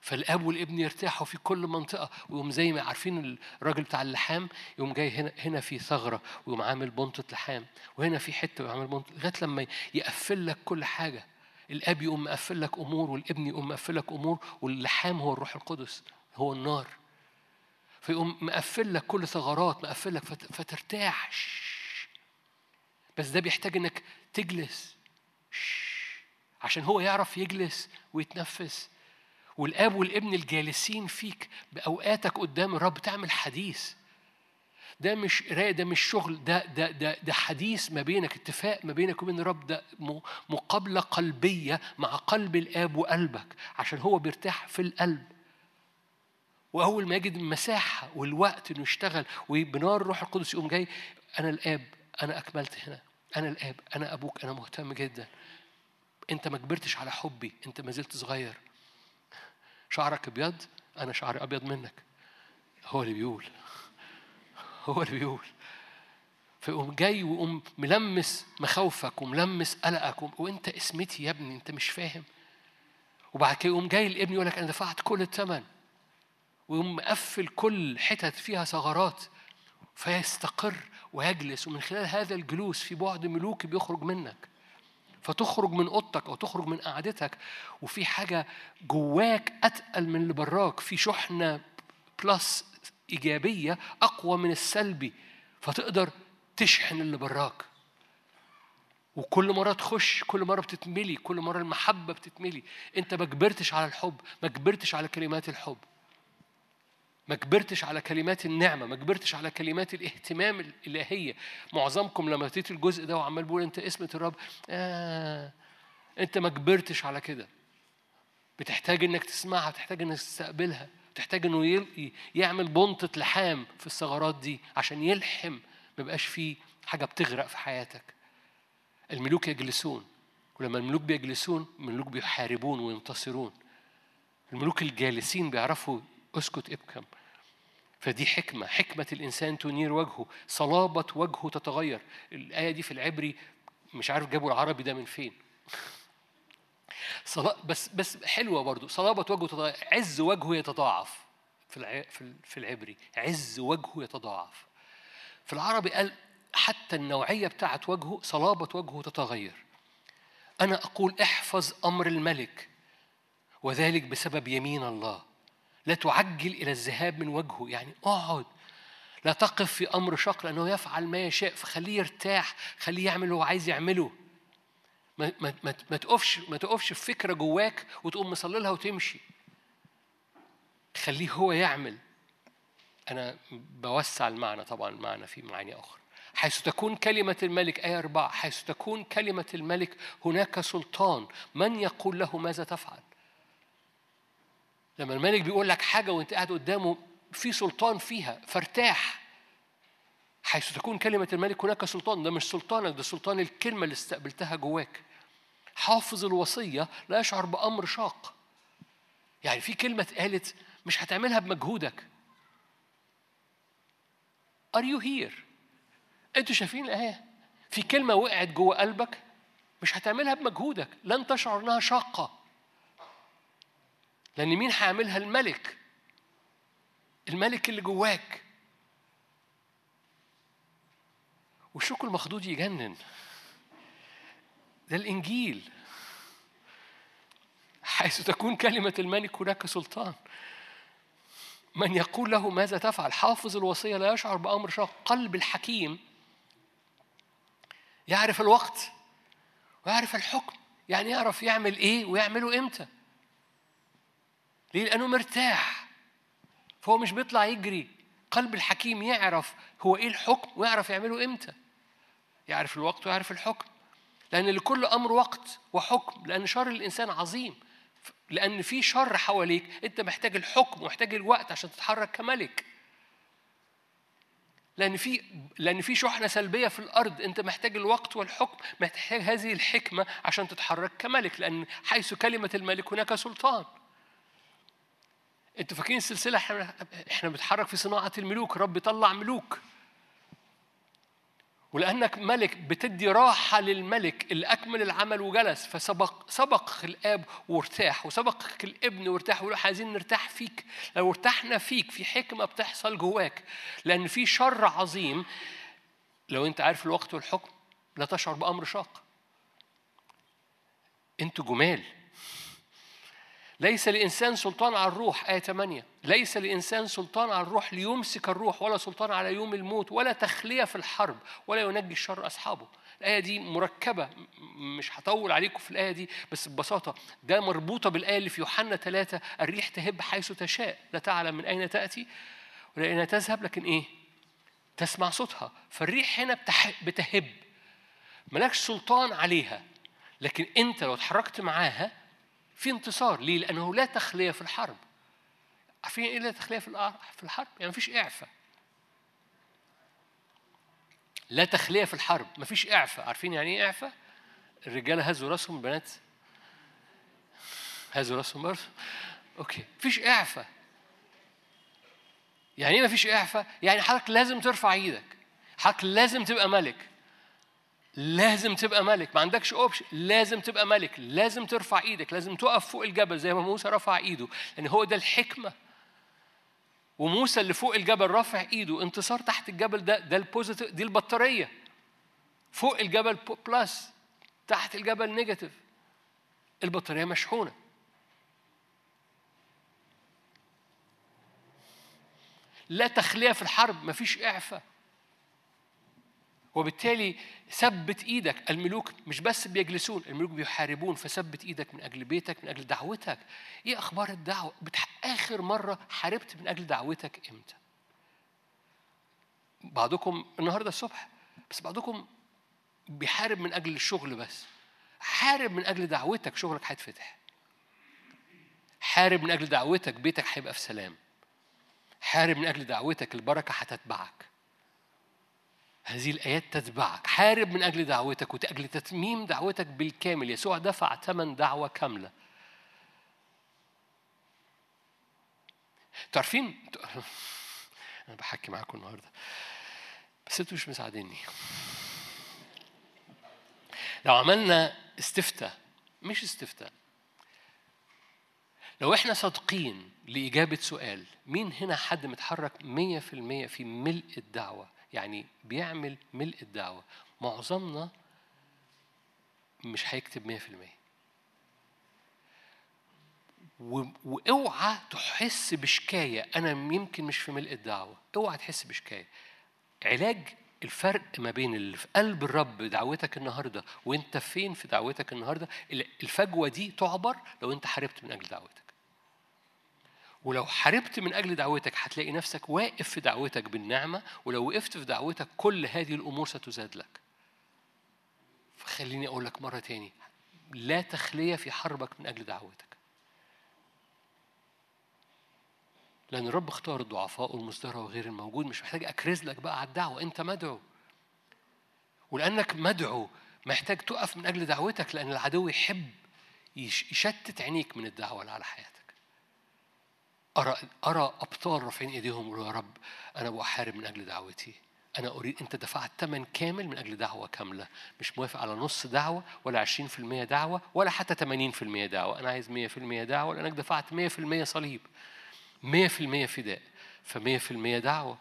فالآب والابن يرتاحوا في كل منطقة ويقوم زي ما عارفين الراجل بتاع اللحام يقوم جاي هنا هنا في ثغرة ويقوم عامل بنطة لحام وهنا في حتة ويعمل بنطة لغاية لما يقفل لك كل حاجة. الآب يقوم مقفل لك أمور والابن يقوم مقفل لك أمور واللحام هو الروح القدس هو النار. فيقوم مقفل لك كل ثغرات مقفل لك فترتاح بس ده بيحتاج إنك تجلس. عشان هو يعرف يجلس ويتنفس. والآب والابن الجالسين فيك بأوقاتك قدام الرب تعمل حديث. ده مش قراية ده مش شغل ده ده ده ده حديث ما بينك اتفاق ما بينك وبين الرب ده مقابلة قلبية مع قلب الآب وقلبك عشان هو بيرتاح في القلب. وأول ما يجد المساحه والوقت إنه يشتغل وبنار الروح القدس يقوم جاي أنا الآب أنا أكملت هنا. أنا الآب أنا أبوك أنا مهتم جدا. أنت ما كبرتش على حبي أنت ما زلت صغير. شعرك أبيض؟ أنا شعري أبيض منك. هو اللي بيقول. هو اللي بيقول. فيقوم جاي ويقوم ملمس مخاوفك وملمس قلقك وانت اسمتي يا ابني انت مش فاهم. وبعد كده يقوم جاي الابن يقول لك أنا دفعت كل الثمن ويقوم مقفل كل حتت فيها ثغرات. فيستقر ويجلس. ومن خلال هذا الجلوس في بعد ملوكي بيخرج منك. فتخرج من أوضتك أو تخرج من قعدتك وفي حاجة جواك أتقل من اللي براك في شحنة بلس إيجابية أقوى من السلبي فتقدر تشحن اللي براك. وكل مرة تخش كل مرة بتتملي كل مرة المحبة بتتملي. أنت ما كبرتش على الحب ما كبرتش على كلمات الحب. ما كبرتش على كلمات النعمة ما كبرتش على كلمات الاهتمام الإلهية. معظمكم لما تيجي الجزء ده وعمال بقول أنت اسمة الرب آه أنت ما كبرتش على كده. بتحتاج إنك تسمعها بتحتاج إنك تستقبلها تحتاج إنه يعمل بنطة لحام في الثغرات دي عشان يلحم. ما يبقاش فيه حاجة بتغرق في حياتك. الملوك يجلسون ولما الملوك بيجلسون الملوك بيحاربون وينتصرون. الملوك الجالسين بيعرفوا اسكت ابكم. فدي حكمة حكمة الإنسان تنير وجهه صلابة وجهه تتغير. الآية دي في العبري مش عارف جابوا العربي ده من فين. بس بس حلوة برضو. صلابة وجهه تضاعف عز وجهه يتضاعف. في في العبري عز وجهه يتضاعف. في العربي قال حتى النوعية بتاعت وجهه صلابة وجهه تتغير. أنا أقول احفظ أمر الملك وذلك بسبب يمين الله. لا تعجل إلى الذهاب من وجهه. يعني اقعد. لا تقف في أمر شق لأنه يفعل ما يشاء فخليه يرتاح خليه يعمل اللي هو عايز يعمله. ما, ما, ما, ما تقفش ما تقفش في فكرة جواك وتقوم مصلي لها وتمشي. خليه هو يعمل. أنا بوسع المعنى طبعا المعنى في معاني أخرى. حيث تكون كلمة الملك آية أربعة حيث تكون كلمة الملك هناك سلطان. من يقول له ماذا تفعل؟ لما الملك بيقول لك حاجة وانت قاعد قدامه في سلطان فيها فارتاح. حيث تكون كلمة الملك هناك سلطان ده مش سلطانك ده سلطان الكلمة اللي استقبلتها جواك. حافظ الوصية لا يشعر بأمر شاق. يعني في كلمة اتقالت مش هتعملها بمجهودك. Are you here؟ أنتوا شايفين الآية؟ في كلمة وقعت جوه قلبك مش هتعملها بمجهودك. لن تشعر إنها شاقة. لأن مين هيعملها؟ الملك. الملك اللي جواك. والشوك المخدود يجنن؟ ده الإنجيل. حيث تكون كلمة الملك هناك سلطان. من يقول له ماذا تفعل؟ حافظ الوصية لا يشعر بأمر شاق. قلب الحكيم يعرف الوقت ويعرف الحكم. يعني يعرف يعمل إيه ويعمله إمتى. ليه؟ لأنه مرتاح. فهو مش بيطلع يجري. قلب الحكيم يعرف هو إيه الحكم ويعرف يعمله إمتى. يعرف الوقت ويعرف الحكم. لأن لكل أمر وقت وحكم لأن شر الإنسان عظيم. لأن في شر حواليك أنت محتاج الحكم ومحتاج الوقت عشان تتحرك كملك. لأن في لأن في شحنة سلبية في الأرض أنت محتاج الوقت والحكم محتاج هذه الحكمة عشان تتحرك كملك. لأن حيث كلمة الملك هناك سلطان. أنتوا فاكرين السلسلة إحنا بنتحرك في صناعة الملوك رب يطلع ملوك. ولأنك ملك بتدي راحة للملك اللي أكمل العمل وجلس. فسبق سبق الآب وارتاح وسبق الابن وارتاح. ويقول عايزين نرتاح فيك لو ارتحنا فيك في حكمة بتحصل جواك. لأن في شر عظيم لو أنت عارف الوقت والحكم لا تشعر بأمر شاق. أنتوا جمال. ليس لإنسان سلطان على الروح آية 8 ليس لإنسان سلطان على الروح ليمسك الروح ولا سلطان على يوم الموت ولا تخلية في الحرب ولا ينجي الشر أصحابه. الآية دي مركبة مش هطول عليكم في الآية دي بس ببساطة ده مربوطة بالآية اللي في يوحنا ثلاثة الريح تهب حيث تشاء. لا تعلم من أين تأتي ولا أين تذهب لكن إيه؟ تسمع صوتها. فالريح هنا بتهب. ملكش سلطان عليها لكن أنت لو اتحركت معاها في انتصار. ليه؟ لأنه لا تخلية في الحرب. عارفين إيه لا تخلية في الحرب؟ يعني مفيش إعفاء. لا تخلية في الحرب. مفيش إعفاء. عارفين يعني إيه إعفاء؟ الرجالة هزوا راسهم البنات هزوا راسهم برضه. okay. مفيش إعفاء. يعني إيه مفيش إعفاء؟ يعني حضرتك لازم ترفع إيدك. حضرتك لازم تبقى ملك. لازم تبقى ملك. ما عندكش option لازم تبقى ملك. لازم ترفع إيدك. لازم تقف فوق الجبل زي ما موسى رفع ايده. لأن هو ده الحكمة. وموسى اللي فوق الجبل رافع ايده. انتصار تحت الجبل ده ده ال positive دي البطارية. فوق الجبل plus تحت الجبل negative البطارية مشحونة. لا تخلية في الحرب. مفيش إعفاء. وبالتالي ثبت إيدك. الملوك مش بس بيجلسون الملوك بيحاربون فثبت إيدك من أجل بيتك من أجل دعوتك. إيه أخبار الدعوة؟ آخر مرة حاربت من أجل دعوتك إمتى؟ بعضكم النهارده الصبح بس بعضكم بيحارب من أجل الشغل بس. حارب من أجل دعوتك شغلك هيتفتح. حارب من أجل دعوتك بيتك هيبقى في سلام. حارب من أجل دعوتك البركة هتتبعك. هذه الآيات تتبعك. حارب من أجل دعوتك وأجل تتميم دعوتك بالكامل. يسوع دفع ثمن دعوة كاملة. تعرفين؟ أنا بحكي معاكم النهاردة. بس أنتوا مش مساعديني. لو عملنا استفتاء مش استفتاء. لو إحنا صادقين لإجابة سؤال مين هنا حد متحرك مية في المية في ملء الدعوة؟ يعني بيعمل ملء الدعوة. معظمنا مش هيكتب 100% وأوعى تحس بشكاية. أنا يمكن مش في ملء الدعوة. أوعى تحس بشكاية. علاج الفرق ما بين اللي في قلب الرب دعوتك النهاردة وأنت فين في دعوتك النهاردة الفجوة دي تعبر لو أنت حاربت من أجل دعوتك. ولو حاربت من أجل دعوتك هتلاقي نفسك واقف في دعوتك بالنعمة ولو وقفت في دعوتك كل هذه الأمور ستزاد لك. فخليني أقول لك مرة تاني لا تخلية في حربك من أجل دعوتك. لأن الرب اختار الضعفاء والمزدرى وغير الموجود مش محتاج أكرز لك بقى على الدعوة أنت مدعو. ولأنك مدعو محتاج تقف من أجل دعوتك لأن العدو يحب يشتت عينيك من الدعوة اللي على حياتك. أرى أرى أبطال رافعين إيديهم يقولوا يا رب أنا بحارب من أجل دعوتي. أنا أريد أنت دفعت ثمن كامل من أجل دعوة كاملة. مش موافق على نص دعوة ولا 20% دعوة ولا حتى 80% دعوة. أنا عايز 100% دعوة لأنك دفعت 100% صليب. 100% فداء. ف100% دعوة.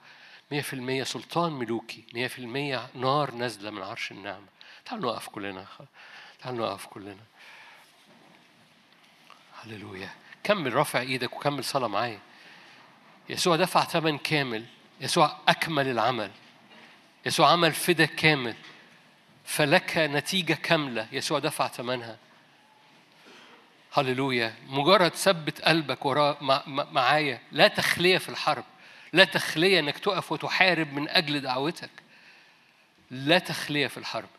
100% سلطان ملوكي. 100% نار نازلة من عرش النعمة. تعالوا نقف كلنا تعالوا نقف كلنا. هللويا. كمل رافع إيدك وكمل صلاة معايا. يسوع دفع ثمن كامل. يسوع أكمل العمل. يسوع عمل فدا كامل. فلك نتيجة كاملة. يسوع دفع ثمنها. هللويا. مجرد ثبت قلبك وراء معايا. لا تخلية في الحرب. لا تخلية إنك تقف وتحارب من أجل دعوتك. لا تخلية في الحرب.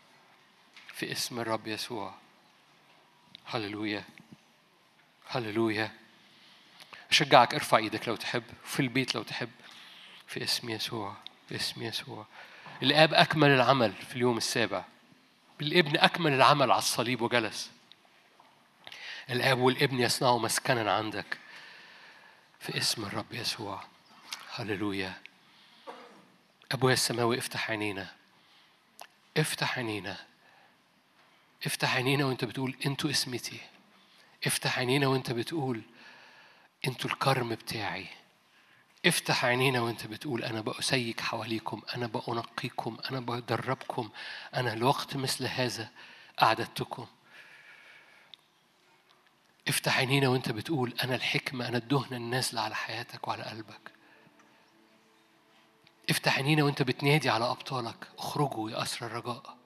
في اسم الرب يسوع. هللويا. هللويا. أشجعك ارفع إيدك لو تحب في البيت لو تحب. في اسم يسوع في اسم يسوع. الآب أكمل العمل في اليوم السابع. الابن أكمل العمل على الصليب وجلس. الآب والابن يصنعوا مسكنا عندك. في اسم الرب يسوع. هللويا. أبويا السماوي افتح عينينا. افتح عينينا. افتح عينينا وأنت بتقول أنتوا اسمتي افتح عينينا وانت بتقول أنتوا الكرم بتاعي. افتح عينينا وانت بتقول أنا بأسيك حواليكم أنا بأنقيكم أنا بدربكم أنا لوقت مثل هذا أعددتكم. افتح عينينا وانت بتقول أنا الحكمة أنا الدهنه النازله على حياتك وعلى قلبك. افتح عينينا وانت بتنادي على أبطالك. اخرجوا يا اسر الرجاء.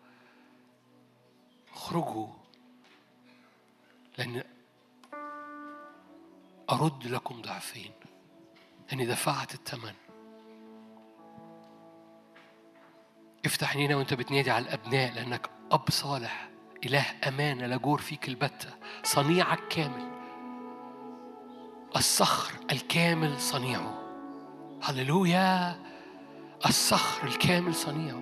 اخرجوا. لأن أرد لكم ضعفين. اني دفعت الثمن. افتح عينينا وانت بتنادي على الأبناء لأنك أب صالح إله امانه لا جور فيك البتة. صنيعك كامل. الصخر الكامل صنيعه. هللويا! الصخر الكامل صنيعه.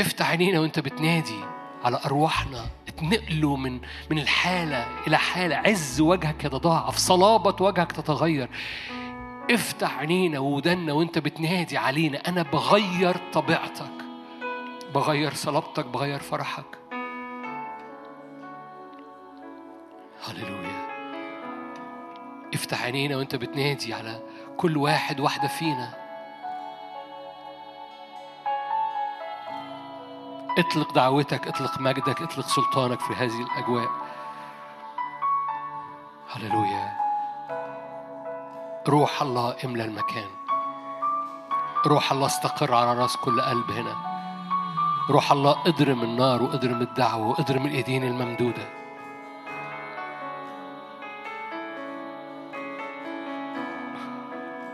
افتح عينينا وانت بتنادي على أرواحنا. اتنقلوا من من الحالة إلى حالة. عز وجهك يتضاعف صلابه وجهك تتغير. افتح عينينا وودنا وانت بتنادي علينا. أنا بغير طبيعتك بغير صلابتك بغير فرحك. هللويا. افتح عينينا وانت بتنادي على كل واحد واحدة فينا. اطلق دعوتك اطلق مجدك اطلق سلطانك في هذه الأجواء. هللويا. روح الله املى المكان. روح الله استقر على راس كل قلب هنا. روح الله اضرم النار واضرم الدعوة واضرم الإيدين الممدودة.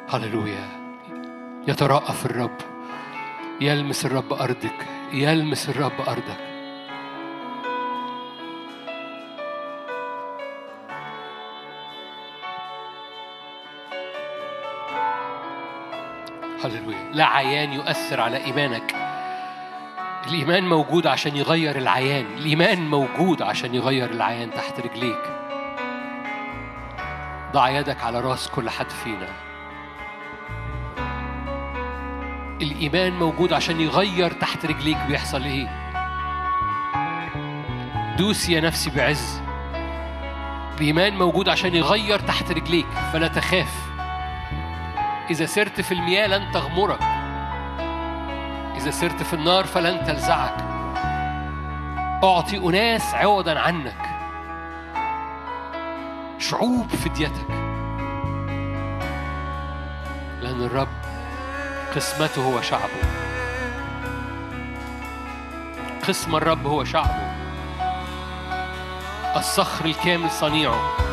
هللويا. يترأف الرب. يلمس الرب أرضك. يلمس الرب أرضك. هللويا. لا عيان يؤثر على إيمانك. الإيمان موجود عشان يغير العيان. الإيمان موجود عشان يغير العيان تحت رجليك. ضع يدك على راس كل حد فينا. الإيمان موجود عشان يغير تحت رجليك بيحصل إيه؟ دوس يا نفسي بعز. الإيمان موجود عشان يغير تحت رجليك فلا تخاف. إذا سرت في المياه لن تغمرك. إذا سرت في النار فلن تلزعك. أعطي أناس عوضا عنك. شعوب فديتك. لأن الرب قسمته هو شعبه قسم الرب هو شعبه. الصخر الكامل صنيعه.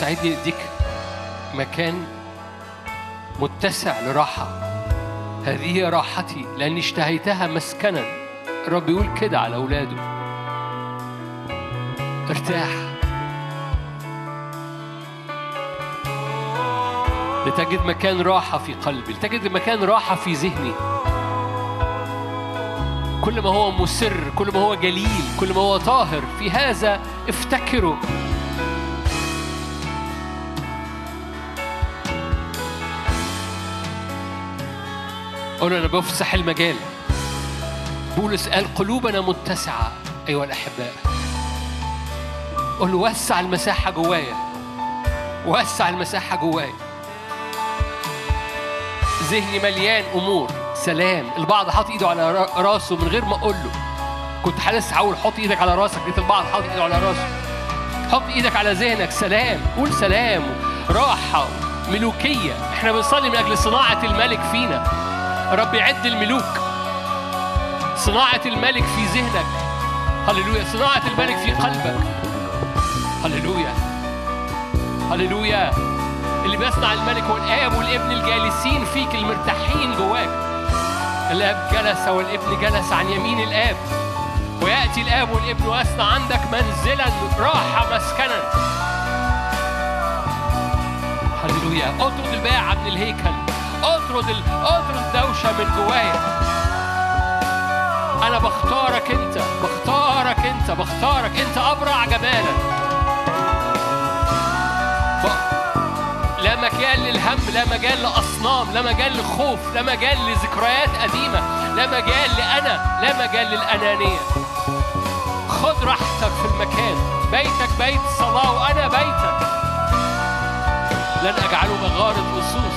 ساعدني اديك مكان متسع لراحة. هذه راحتي لأني اشتهيتها مسكنا. الرب يقول كده على أولاده. ارتاح. لتجد مكان راحة في قلبي لتجد مكان راحة في ذهني. كل ما هو مسر كل ما هو جليل كل ما هو طاهر في هذا افتكروا. قولوا أنا بفسح المجال. بولس قال قلوبنا متسعة أيها الأحباء. قول له وسع المساحة جوايا. وسع المساحة جوايا. ذهني مليان أمور. سلام. البعض حاطط إيده على را- راسه من غير ما أقول له. كنت حاسس هقول حط إيدك على راسك. لقيت البعض حاطط إيده على راسه. حط إيدك على ذهنك. سلام. قول سلام. راحة ملوكية. إحنا بنصلي من أجل صناعة الملك فينا. رب يعد الملوك. صناعة الملك في ذهنك. هللويا. صناعة الملك في قلبك. هللويا. هللويا. اللي بيصنع الملك هو الآب والابن الجالسين فيك المرتاحين جواك. الآب جلس والابن جلس عن يمين الآب. ويأتي الآب والابن ويصنع عندك منزلا راحة مسكنا. هللويا. أطرد الباعة من الهيكل. أطرد. أطرد دوشة من جوايا. أنا بختارك أنت بختارك أنت بختارك أنت أبرع جمالا. ف- لا مجال للهم لا مجال لأصنام لا مجال لخوف لا مجال لذكريات قديمة لا مجال لأنا لا مجال للأنانية. خد راحتك في المكان. بيتك بيت صلاة وأنا بيتك. لن أجعله مغارة لصوص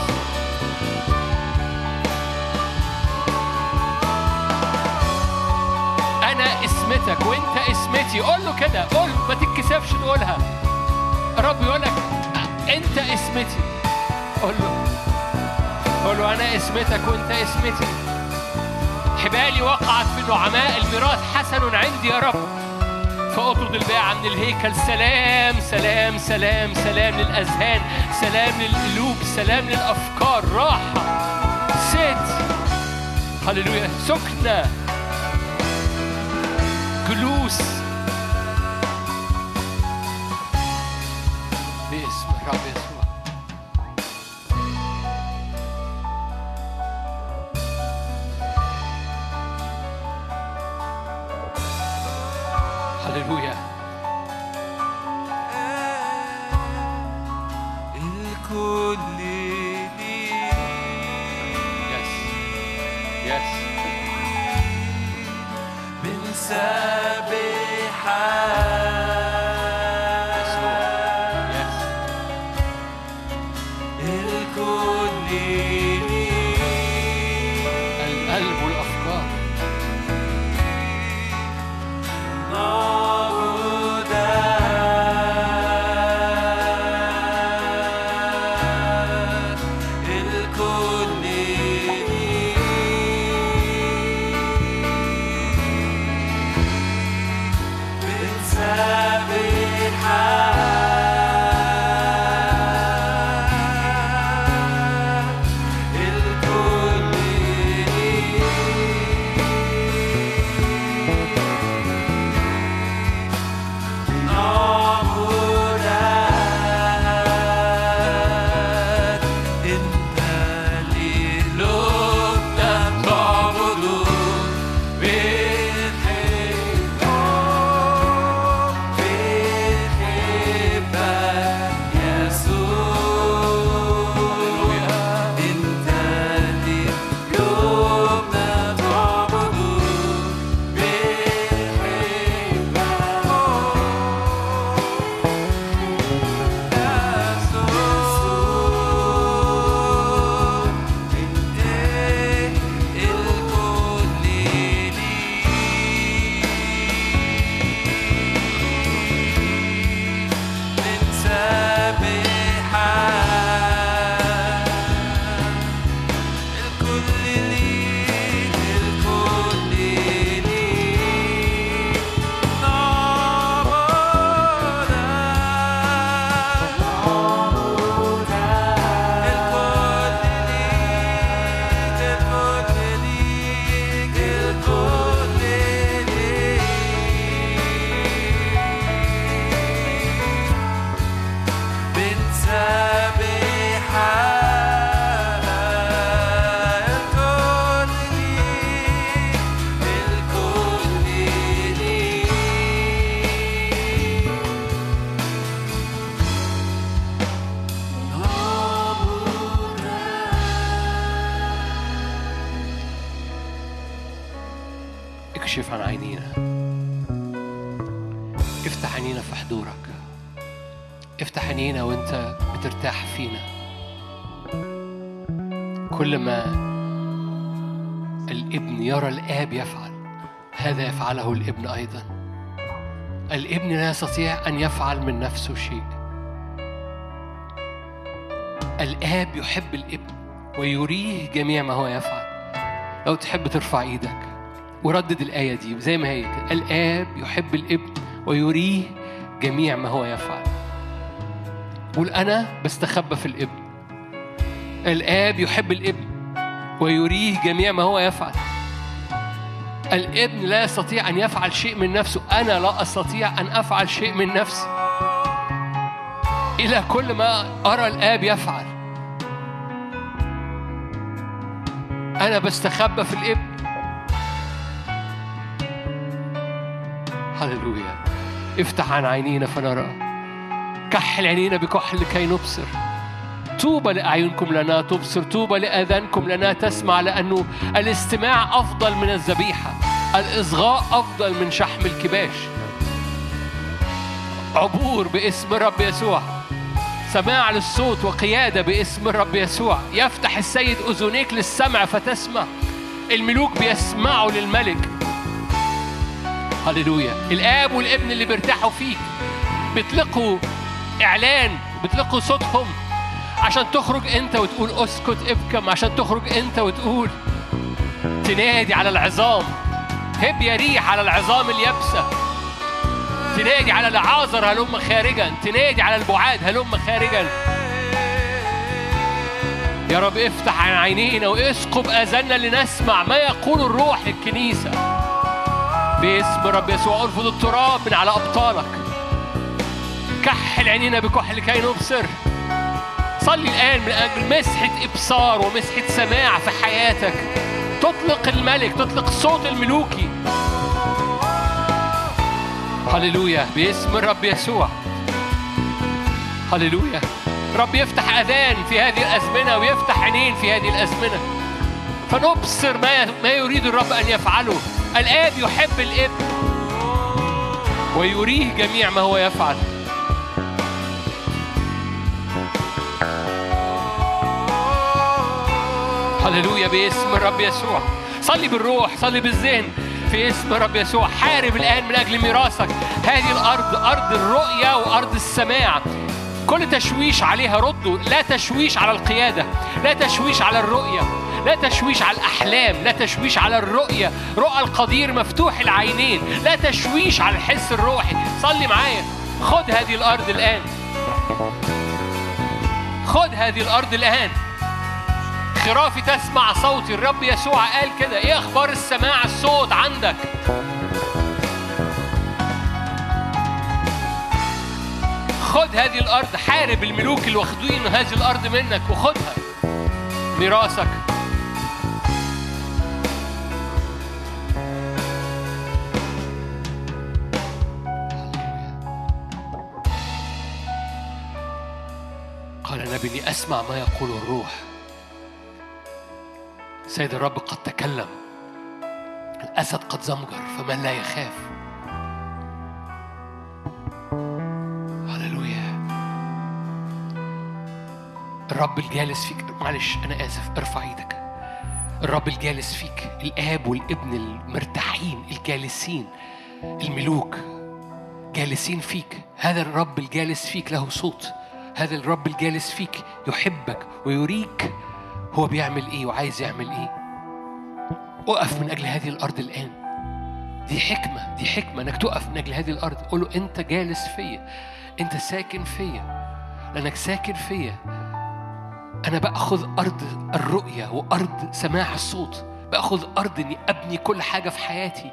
اسمتك وأنت اسمتي. قول له كده. قول ما تتكسفش تقولها. الرب يقول لك انت اسمتي. قول له قول له أنا اسمتك وانت اسمتي. حبالي وقعت في النعماء الميراث. حسن عندي يا رب. فأطرد الباعة من الهيكل. سلام سلام سلام سلام للأذهان. سلام للقلوب سلام للأفكار. راحة. ست هللويا. سكنة. جلوس يستطيع أن يفعل من نفسه شيء. الآب يحب الإبن ويريه جميع ما هو يفعل. لو تحب ترفع إيدك وردد الآية دي زي ما هي. الآب يحب الإبن ويريه جميع ما هو يفعل. قول أنا بستخبى في الإبن. الآب يحب الإبن ويريه جميع ما هو يفعل. الابن لا يستطيع أن يفعل شيء من نفسه. أنا لا أستطيع أن أفعل شيء من نفسي. إلى كل ما أرى الآب يفعل. أنا بستخبى في الابن. هللويا. افتح عن عينينا فنرى. كحل عينينا بكحل لكي نبصر. طوبى لأعينكم لنا تبصر. طوبى لآذانكم لنا تسمع لأنه الاستماع أفضل من الذبيحة. الإصغاء أفضل من شحم الكباش. عبور باسم الرب يسوع. سماع للصوت وقيادة باسم الرب يسوع. يفتح السيد أذنيك للسمع فتسمع. الملوك بيسمعوا للملك. هللويا. الآب والابن اللي بيرتاحوا فيك. بيطلقوا إعلان بيطلقوا صوتهم. عشان تخرج أنت وتقول أسكت ابكم. عشان تخرج أنت وتقول تنادي على العظام. هب يا ريح على العظام اليابسة. تنادي على العازر هلم خارجا. تنادي على البعاد هلم خارجا. يا رب افتح عن عينينا واسقب اذاننا لنسمع ما يقول الروح للكنيسه باسم رب يسوع أرفض التراب من على أبطالك. كحل عينينا بكحل كي نبصر صلي الآن من أجل مسحة إبصار ومسحة سماع في حياتك. تطلق الملك تطلق الصوت الملوكي. هللويا باسم الرب يسوع. هللويا. رب يفتح أذان في هذه الأزمنة ويفتح عينين في هذه الأزمنة. فنبصر ما ما يريد الرب أن يفعله. الآب يحب الابن ويريه جميع ما هو يفعل. هللويا باسم الرب يسوع. صلي بالروح صلي بالذهن في اسم الرب يسوع. حارب الآن من أجل ميراثك. هذه الأرض أرض الرؤية وأرض السماع. كل تشويش عليها ردوا. لا تشويش على القيادة لا تشويش على الرؤية لا تشويش على الأحلام لا تشويش على الرؤية رؤى القدير مفتوح العينين. لا تشويش على الحس الروحي. صلي معايا. خد هذه الأرض الآن. خد هذه الأرض الآن. خرافي تسمع صوتي الرب يسوع قال كده إيه أخبار السماع الصوت عندك؟ خد هذه الأرض حارب الملوك اللي واخدين هذه الأرض منك وخدها ميراثك قال النبي أسمع ما يقول الروح. سيد الرب قد تكلم. الأسد قد زمجر فمن لا يخاف. هللويا. الرب الجالس فيك معلش أنا آسف ارفع إيدك. الرب الجالس فيك الآب والابن المرتاحين الجالسين الملوك جالسين فيك. هذا الرب الجالس فيك له صوت. هذا الرب الجالس فيك يحبك ويريك هو بيعمل إيه وعايز يعمل إيه. أقف من أجل هذه الأرض الآن. دي حكمة دي حكمة إنك تقف من أجل هذه الأرض. قول له أنت جالس فيا أنت ساكن فيا. لأنك ساكن فيا. أنا بأخذ أرض الرؤيه وأرض سماع الصوت. بأخذ أرض إني أبني كل حاجة في حياتي.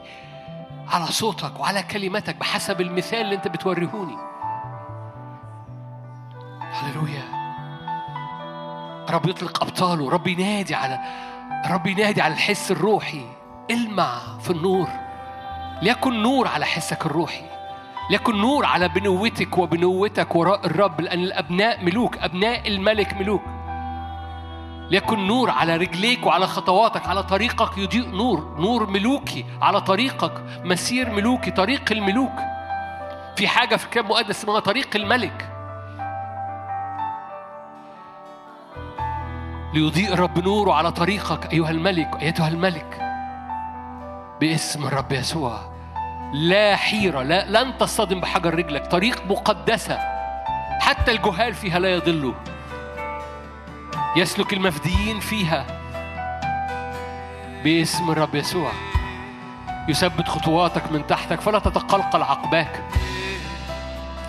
على صوتك وعلى كلمتك بحسب المثال اللي أنت بتوريهوني. هللويا. رب يطلق أبطاله رب ينادي على رب ينادي على الحس الروحي. المع في النور. ليكن نور على حسك الروحي. ليكن نور على بنوتك وبنوتك وراء الرب لأن الأبناء ملوك أبناء الملك ملوك. ليكن نور على رجليك وعلى خطواتك على طريقك يضيء نور. نور ملوكي على طريقك مسير ملوكي طريق الملوك. في حاجة في الكتاب المقدس اسمها طريق الملك. ليضيء الرب نوره على طريقك أيها الملك أيتها الملك. باسم الرب يسوع. لا حيرة لا لن تصطدم بحجر رجلك. طريق مقدسة. حتى الجهال فيها لا يضلوا يسلك المفديين فيها. باسم الرب يسوع. يثبت خطواتك من تحتك فلا تتقلقل عقباك.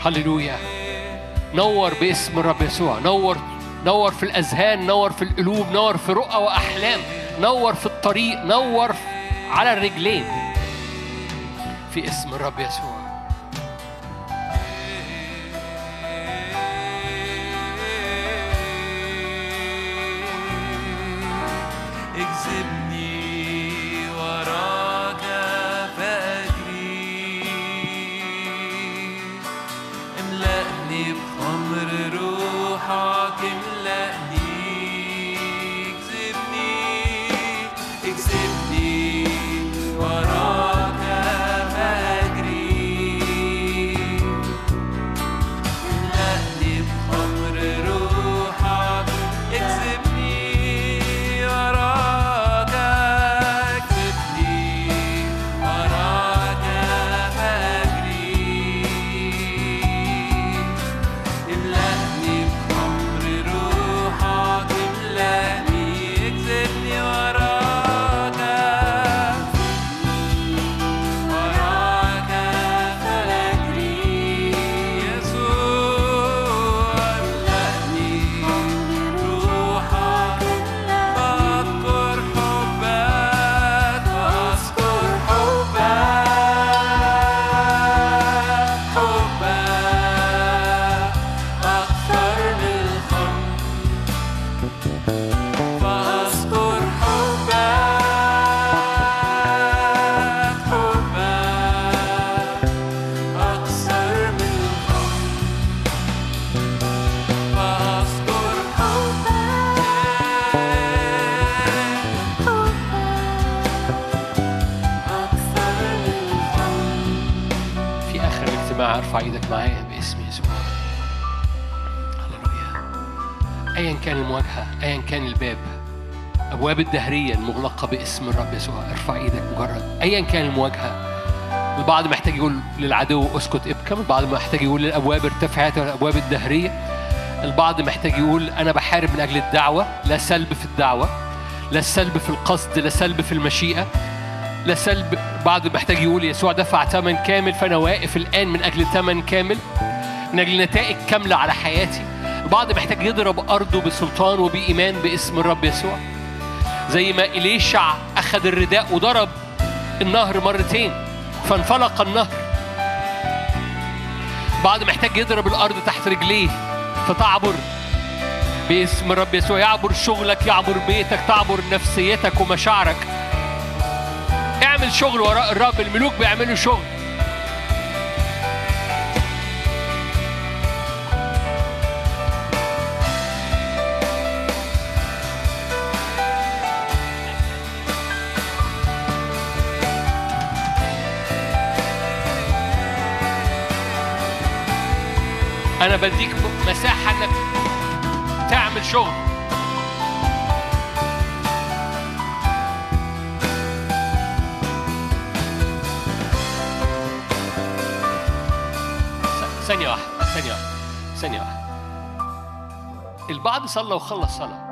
هللويا. نور باسم الرب يسوع. نور نور في الأذهان نور في القلوب نور في رؤى وأحلام نور في الطريق نور على الرجلين. في اسم الرب يسوع. أبواب الدهرية المغلقة باسم الرب يسوع. ارفع إيدك مجرد أيا كان المواجهة. البعض محتاج يقول للعدو اسكت ابكم البعض محتاج يقول للأبواب ارتفعت الأبواب الدهرية. البعض محتاج يقول أنا بحارب من أجل الدعوة. لا سلب في الدعوة لا سلب في القصد لا سلب في المشيئة. لا سلب بعض محتاج يقول يسوع دفع ثمن كامل فأنا واقف الآن من أجل ثمن كامل من أجل نتائج كاملة على حياتي. البعض محتاج يضرب أرضه بسلطان وبإيمان باسم الرب يسوع. زي ما إليشع أخذ الرداء وضرب النهر مرتين فانفلق النهر. بعض محتاج يضرب الأرض تحت رجليه فتعبر باسم الرب يسوع. يعبر شغلك يعبر بيتك تعبر نفسيتك ومشاعرك. اعمل شغل وراء الرب الملوك بيعملوا شغل. أنا بديك مساحة إنك تعمل شغل. ثانية واحدة ثانية واحدة ثانية واحدة. البعض صلى وخلص صلاة.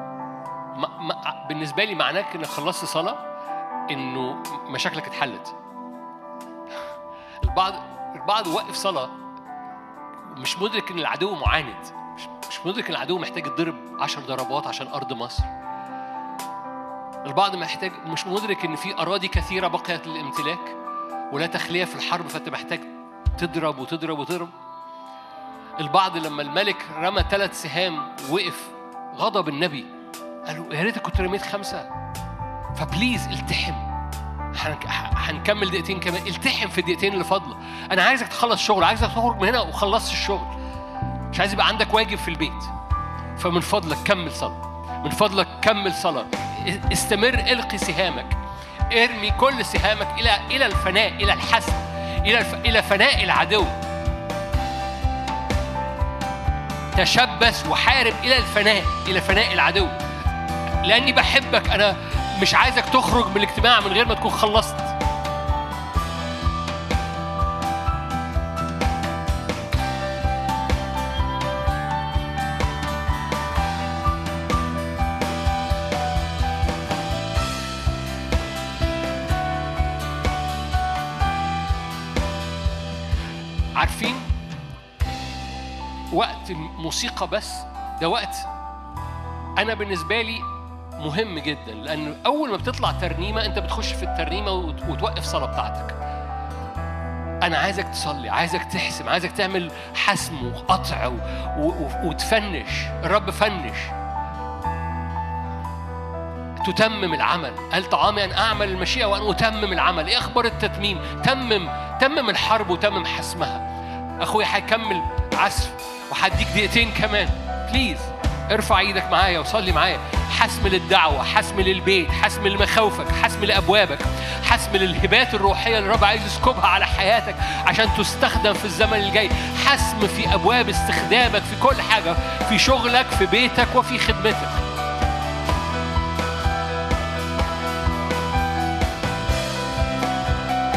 ما ما بالنسبة لي معناه إنك خلصت صلاة إنه مشاكلك اتحلت. البعض البعض وقف صلاة مش مدرك إن العدو معاند. مش, مدرك إن العدو محتاج يتضرب عشر ضربات عشان أرض مصر. البعض محتاج مش مدرك إن في أراضي كثيرة بقيت للامتلاك ولا تخلية في الحرب فأنت محتاج تضرب وتضرب وتضرب. البعض لما الملك رمى ثلاث سهام وقف غضب النبي. قال له يا ريتك كنت رميت خمسة. فبليز التحم. هنكمل دقيقتين كمان. التحم في الدقيقتين اللي فاضلة. أنا عايزك تخلص شغل. عايزك تخرج من هنا وخلصت الشغل. مش عايز يبقى عندك واجب في البيت. فمن فضلك كمل صلاة. من فضلك كمل صلاة. استمر القي سهامك. ارمي كل سهامك إلى إلى الفناء إلى الحسم. إلى الف... إلى فناء العدو. تشبث وحارب إلى الفناء إلى فناء العدو. لأني بحبك. أنا مش عايزك تخرج من الاجتماع من غير ما تكون خلصت. عارفين؟ وقت الموسيقى بس ده وقت أنا بالنسبة لي مهم جدا لأن أول ما بتطلع ترنيمة أنت بتخش في الترنيمة وت- وتوقف الصلاه بتاعتك. أنا عايزك تصلي عايزك تحسم عايزك تعمل حسم وقطع. وتفنش. الرب فنش. تتمم العمل. قال طعامي ان أعمل المشيئة وان أتمم العمل. إيه أخبار التتميم؟ تمم تمم الحرب وتمم حسمها. أخويا هيكمل عزف وهديك دقيقتين كمان. بليز ارفع إيدك معايا وصلي معايا. حسم للدعوة حسم للبيت حسم لمخاوفك حسم لأبوابك حسم للهبات الروحية اللي الرب عايز يسكبها على حياتك عشان تستخدم في الزمن الجاي. حسم في أبواب استخدامك في كل حاجة في شغلك في بيتك وفي خدمتك.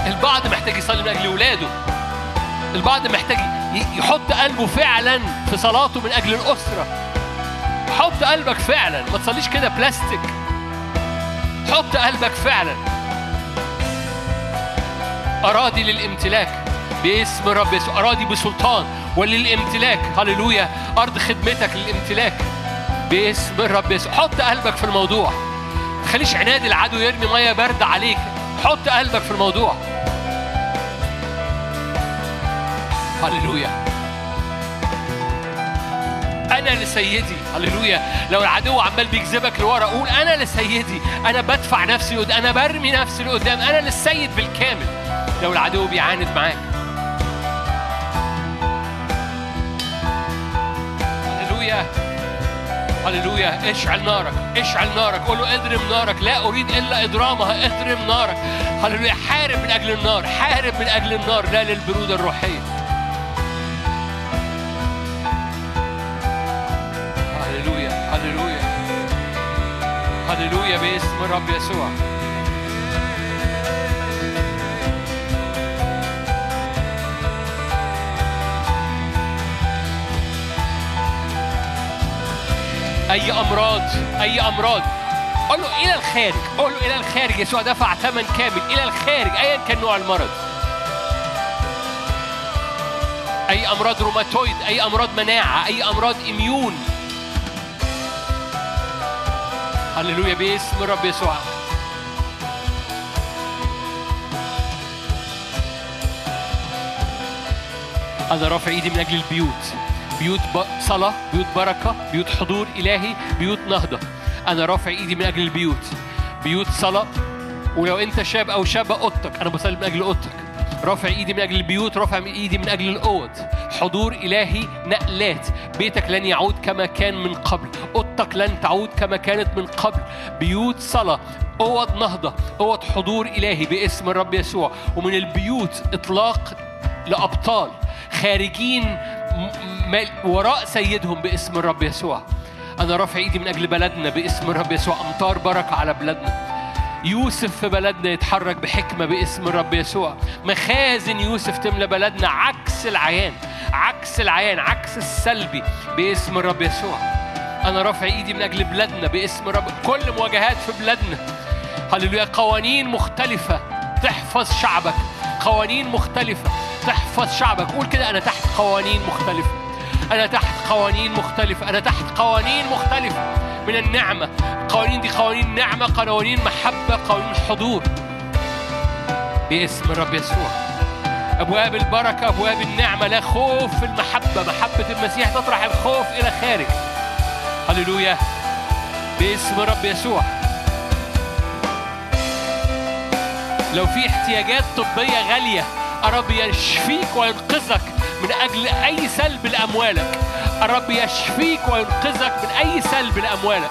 البعض محتاج يصلي من أجل ولاده. البعض محتاج يحط قلبه فعلا في صلاته من أجل الأسرة. حط قلبك فعلا. ما تصليش كده بلاستيك. حط قلبك فعلا. أراضي للامتلاك باسم رب يسوع أراضي بسلطان وللامتلاك. هللويا. أرض خدمتك للامتلاك باسم الرب يسوع حط قلبك في الموضوع. تخليش عناد العدو يرمي مية باردة عليك. حط قلبك في الموضوع. هللويا. أنا لسيدي هللويا. لو العدو عمال بيجذبك لورا قول أنا لسيدي. أنا بدفع نفسي لقدام أنا برمي نفسي لقدام. أنا للسيد بالكامل. لو العدو بيعاند معاك. هللويا. هللويا. اشعل نارك اشعل نارك. قول له اضرم نارك. لا أريد إلا إضرامها. اضرم نارك. هللويا. حارب من أجل النار. حارب من أجل النار. لا للبرودة الروحية. هللويا باسم الرب يسوع أي أمراض أي أمراض. قول له إلى الخارج قول له إلى الخارج. يسوع دفع ثمن كامل. إلى الخارج ايا كان نوع المرض. أي أمراض روماتويد أي أمراض مناعة أي أمراض immune هللويا باسم الرب يسوع أنا رافع إيدي من أجل البيوت بيوت. صلاة بيوت بركة بيوت حضور إلهي بيوت نهضة أنا رافع إيدي من أجل البيوت بيوت صلاة ولو أنت شاب أو شابة أوضتك أنا بصلي من أجل أوضتك رافع ايدي من أجل البيوت رافع ايدي من أجل الاوض حضور إلهي نقلات. بيتك لن يعود كما كان من قبل. أوضتك لن تعود كما كانت من قبل. بيوت صلاة أوض نهضة أوض حضور إلهي باسم الرب يسوع. ومن البيوت إطلاق لأبطال. خارجين وراء سيدهم باسم الرب يسوع. أنا رافع إيدي من أجل بلدنا باسم الرب يسوع. أمطار بركة على بلادنا يوسف في بلدنا يتحرك بحكمة باسم الرب يسوع. مخازن يوسف تملى بلدنا عكس العيان. عكس العيان عكس السلبي باسم الرب يسوع. أنا رافع إيدي من أجل بلادنا باسم الرب. كل مواجهات في بلادنا. هللويا. قوانين مختلفة تحفظ شعبك. قوانين مختلفة تحفظ شعبك. قول كده أنا تحت قوانين مختلفة. أنا تحت قوانين مختلفة. أنا تحت قوانين مختلفة. من النعمة. القوانين دي قوانين نعمة قوانين محبة قوانين حضور باسم الرب يسوع. أبواب البركة أبواب النعمة لا خوف في المحبة. محبة المسيح تطرح الخوف إلى خارج. هللويا. باسم الرب يسوع. لو في احتياجات طبية غالية الرب يشفيك وينقذك من أجل أي سلب لأموالك. الرب يشفيك وينقذك من أي سلب لأموالك.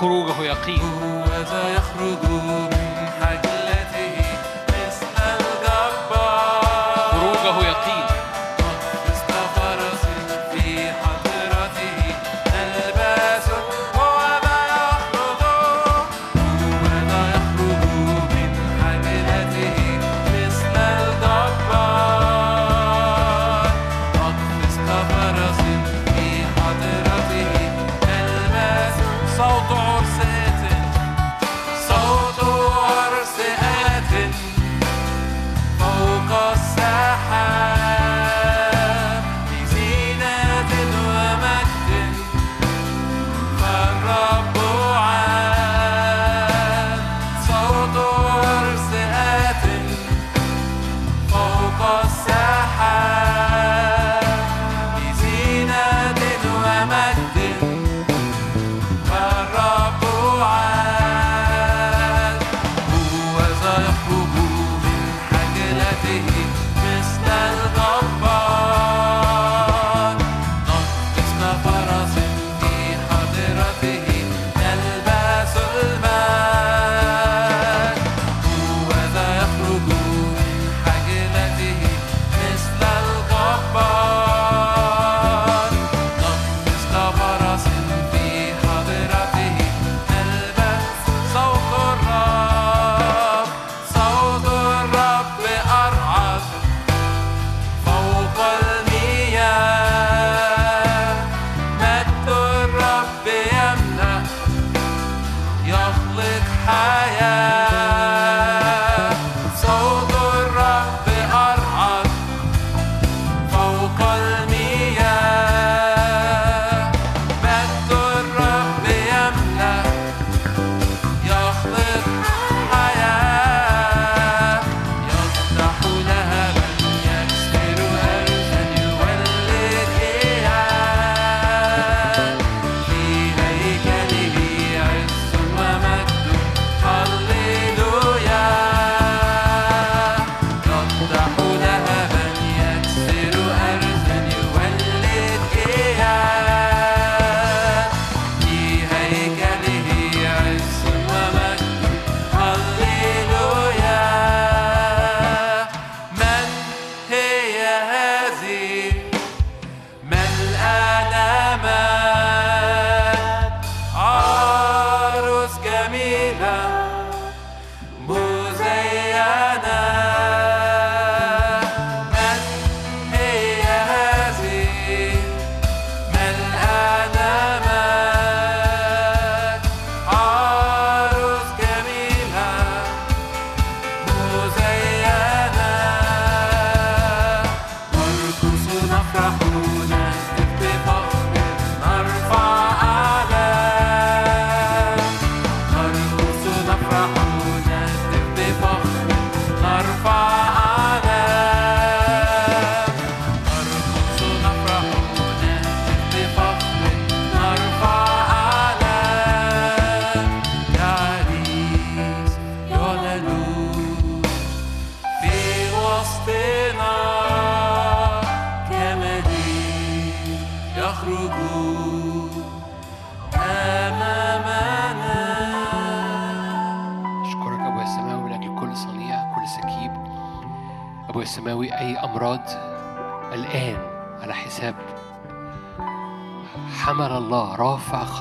خروجه يقين.
هو ذا يخرج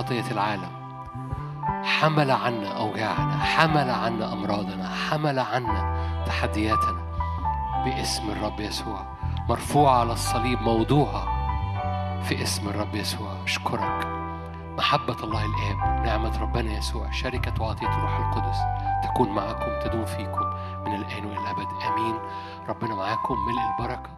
خطية العالم. حمل عنا أوجاعنا حمل عنا أمراضنا حمل عنا تحدياتنا باسم الرب يسوع. مرفوعة على الصليب موضوعة في اسم الرب يسوع. أشكرك. محبة الله الآب نعمة ربنا يسوع شركة وعطية الروح القدس تكون معكم تدوم فيكم من الآن وإلى الأبد. آمين. ربنا معاكم ملء البركة.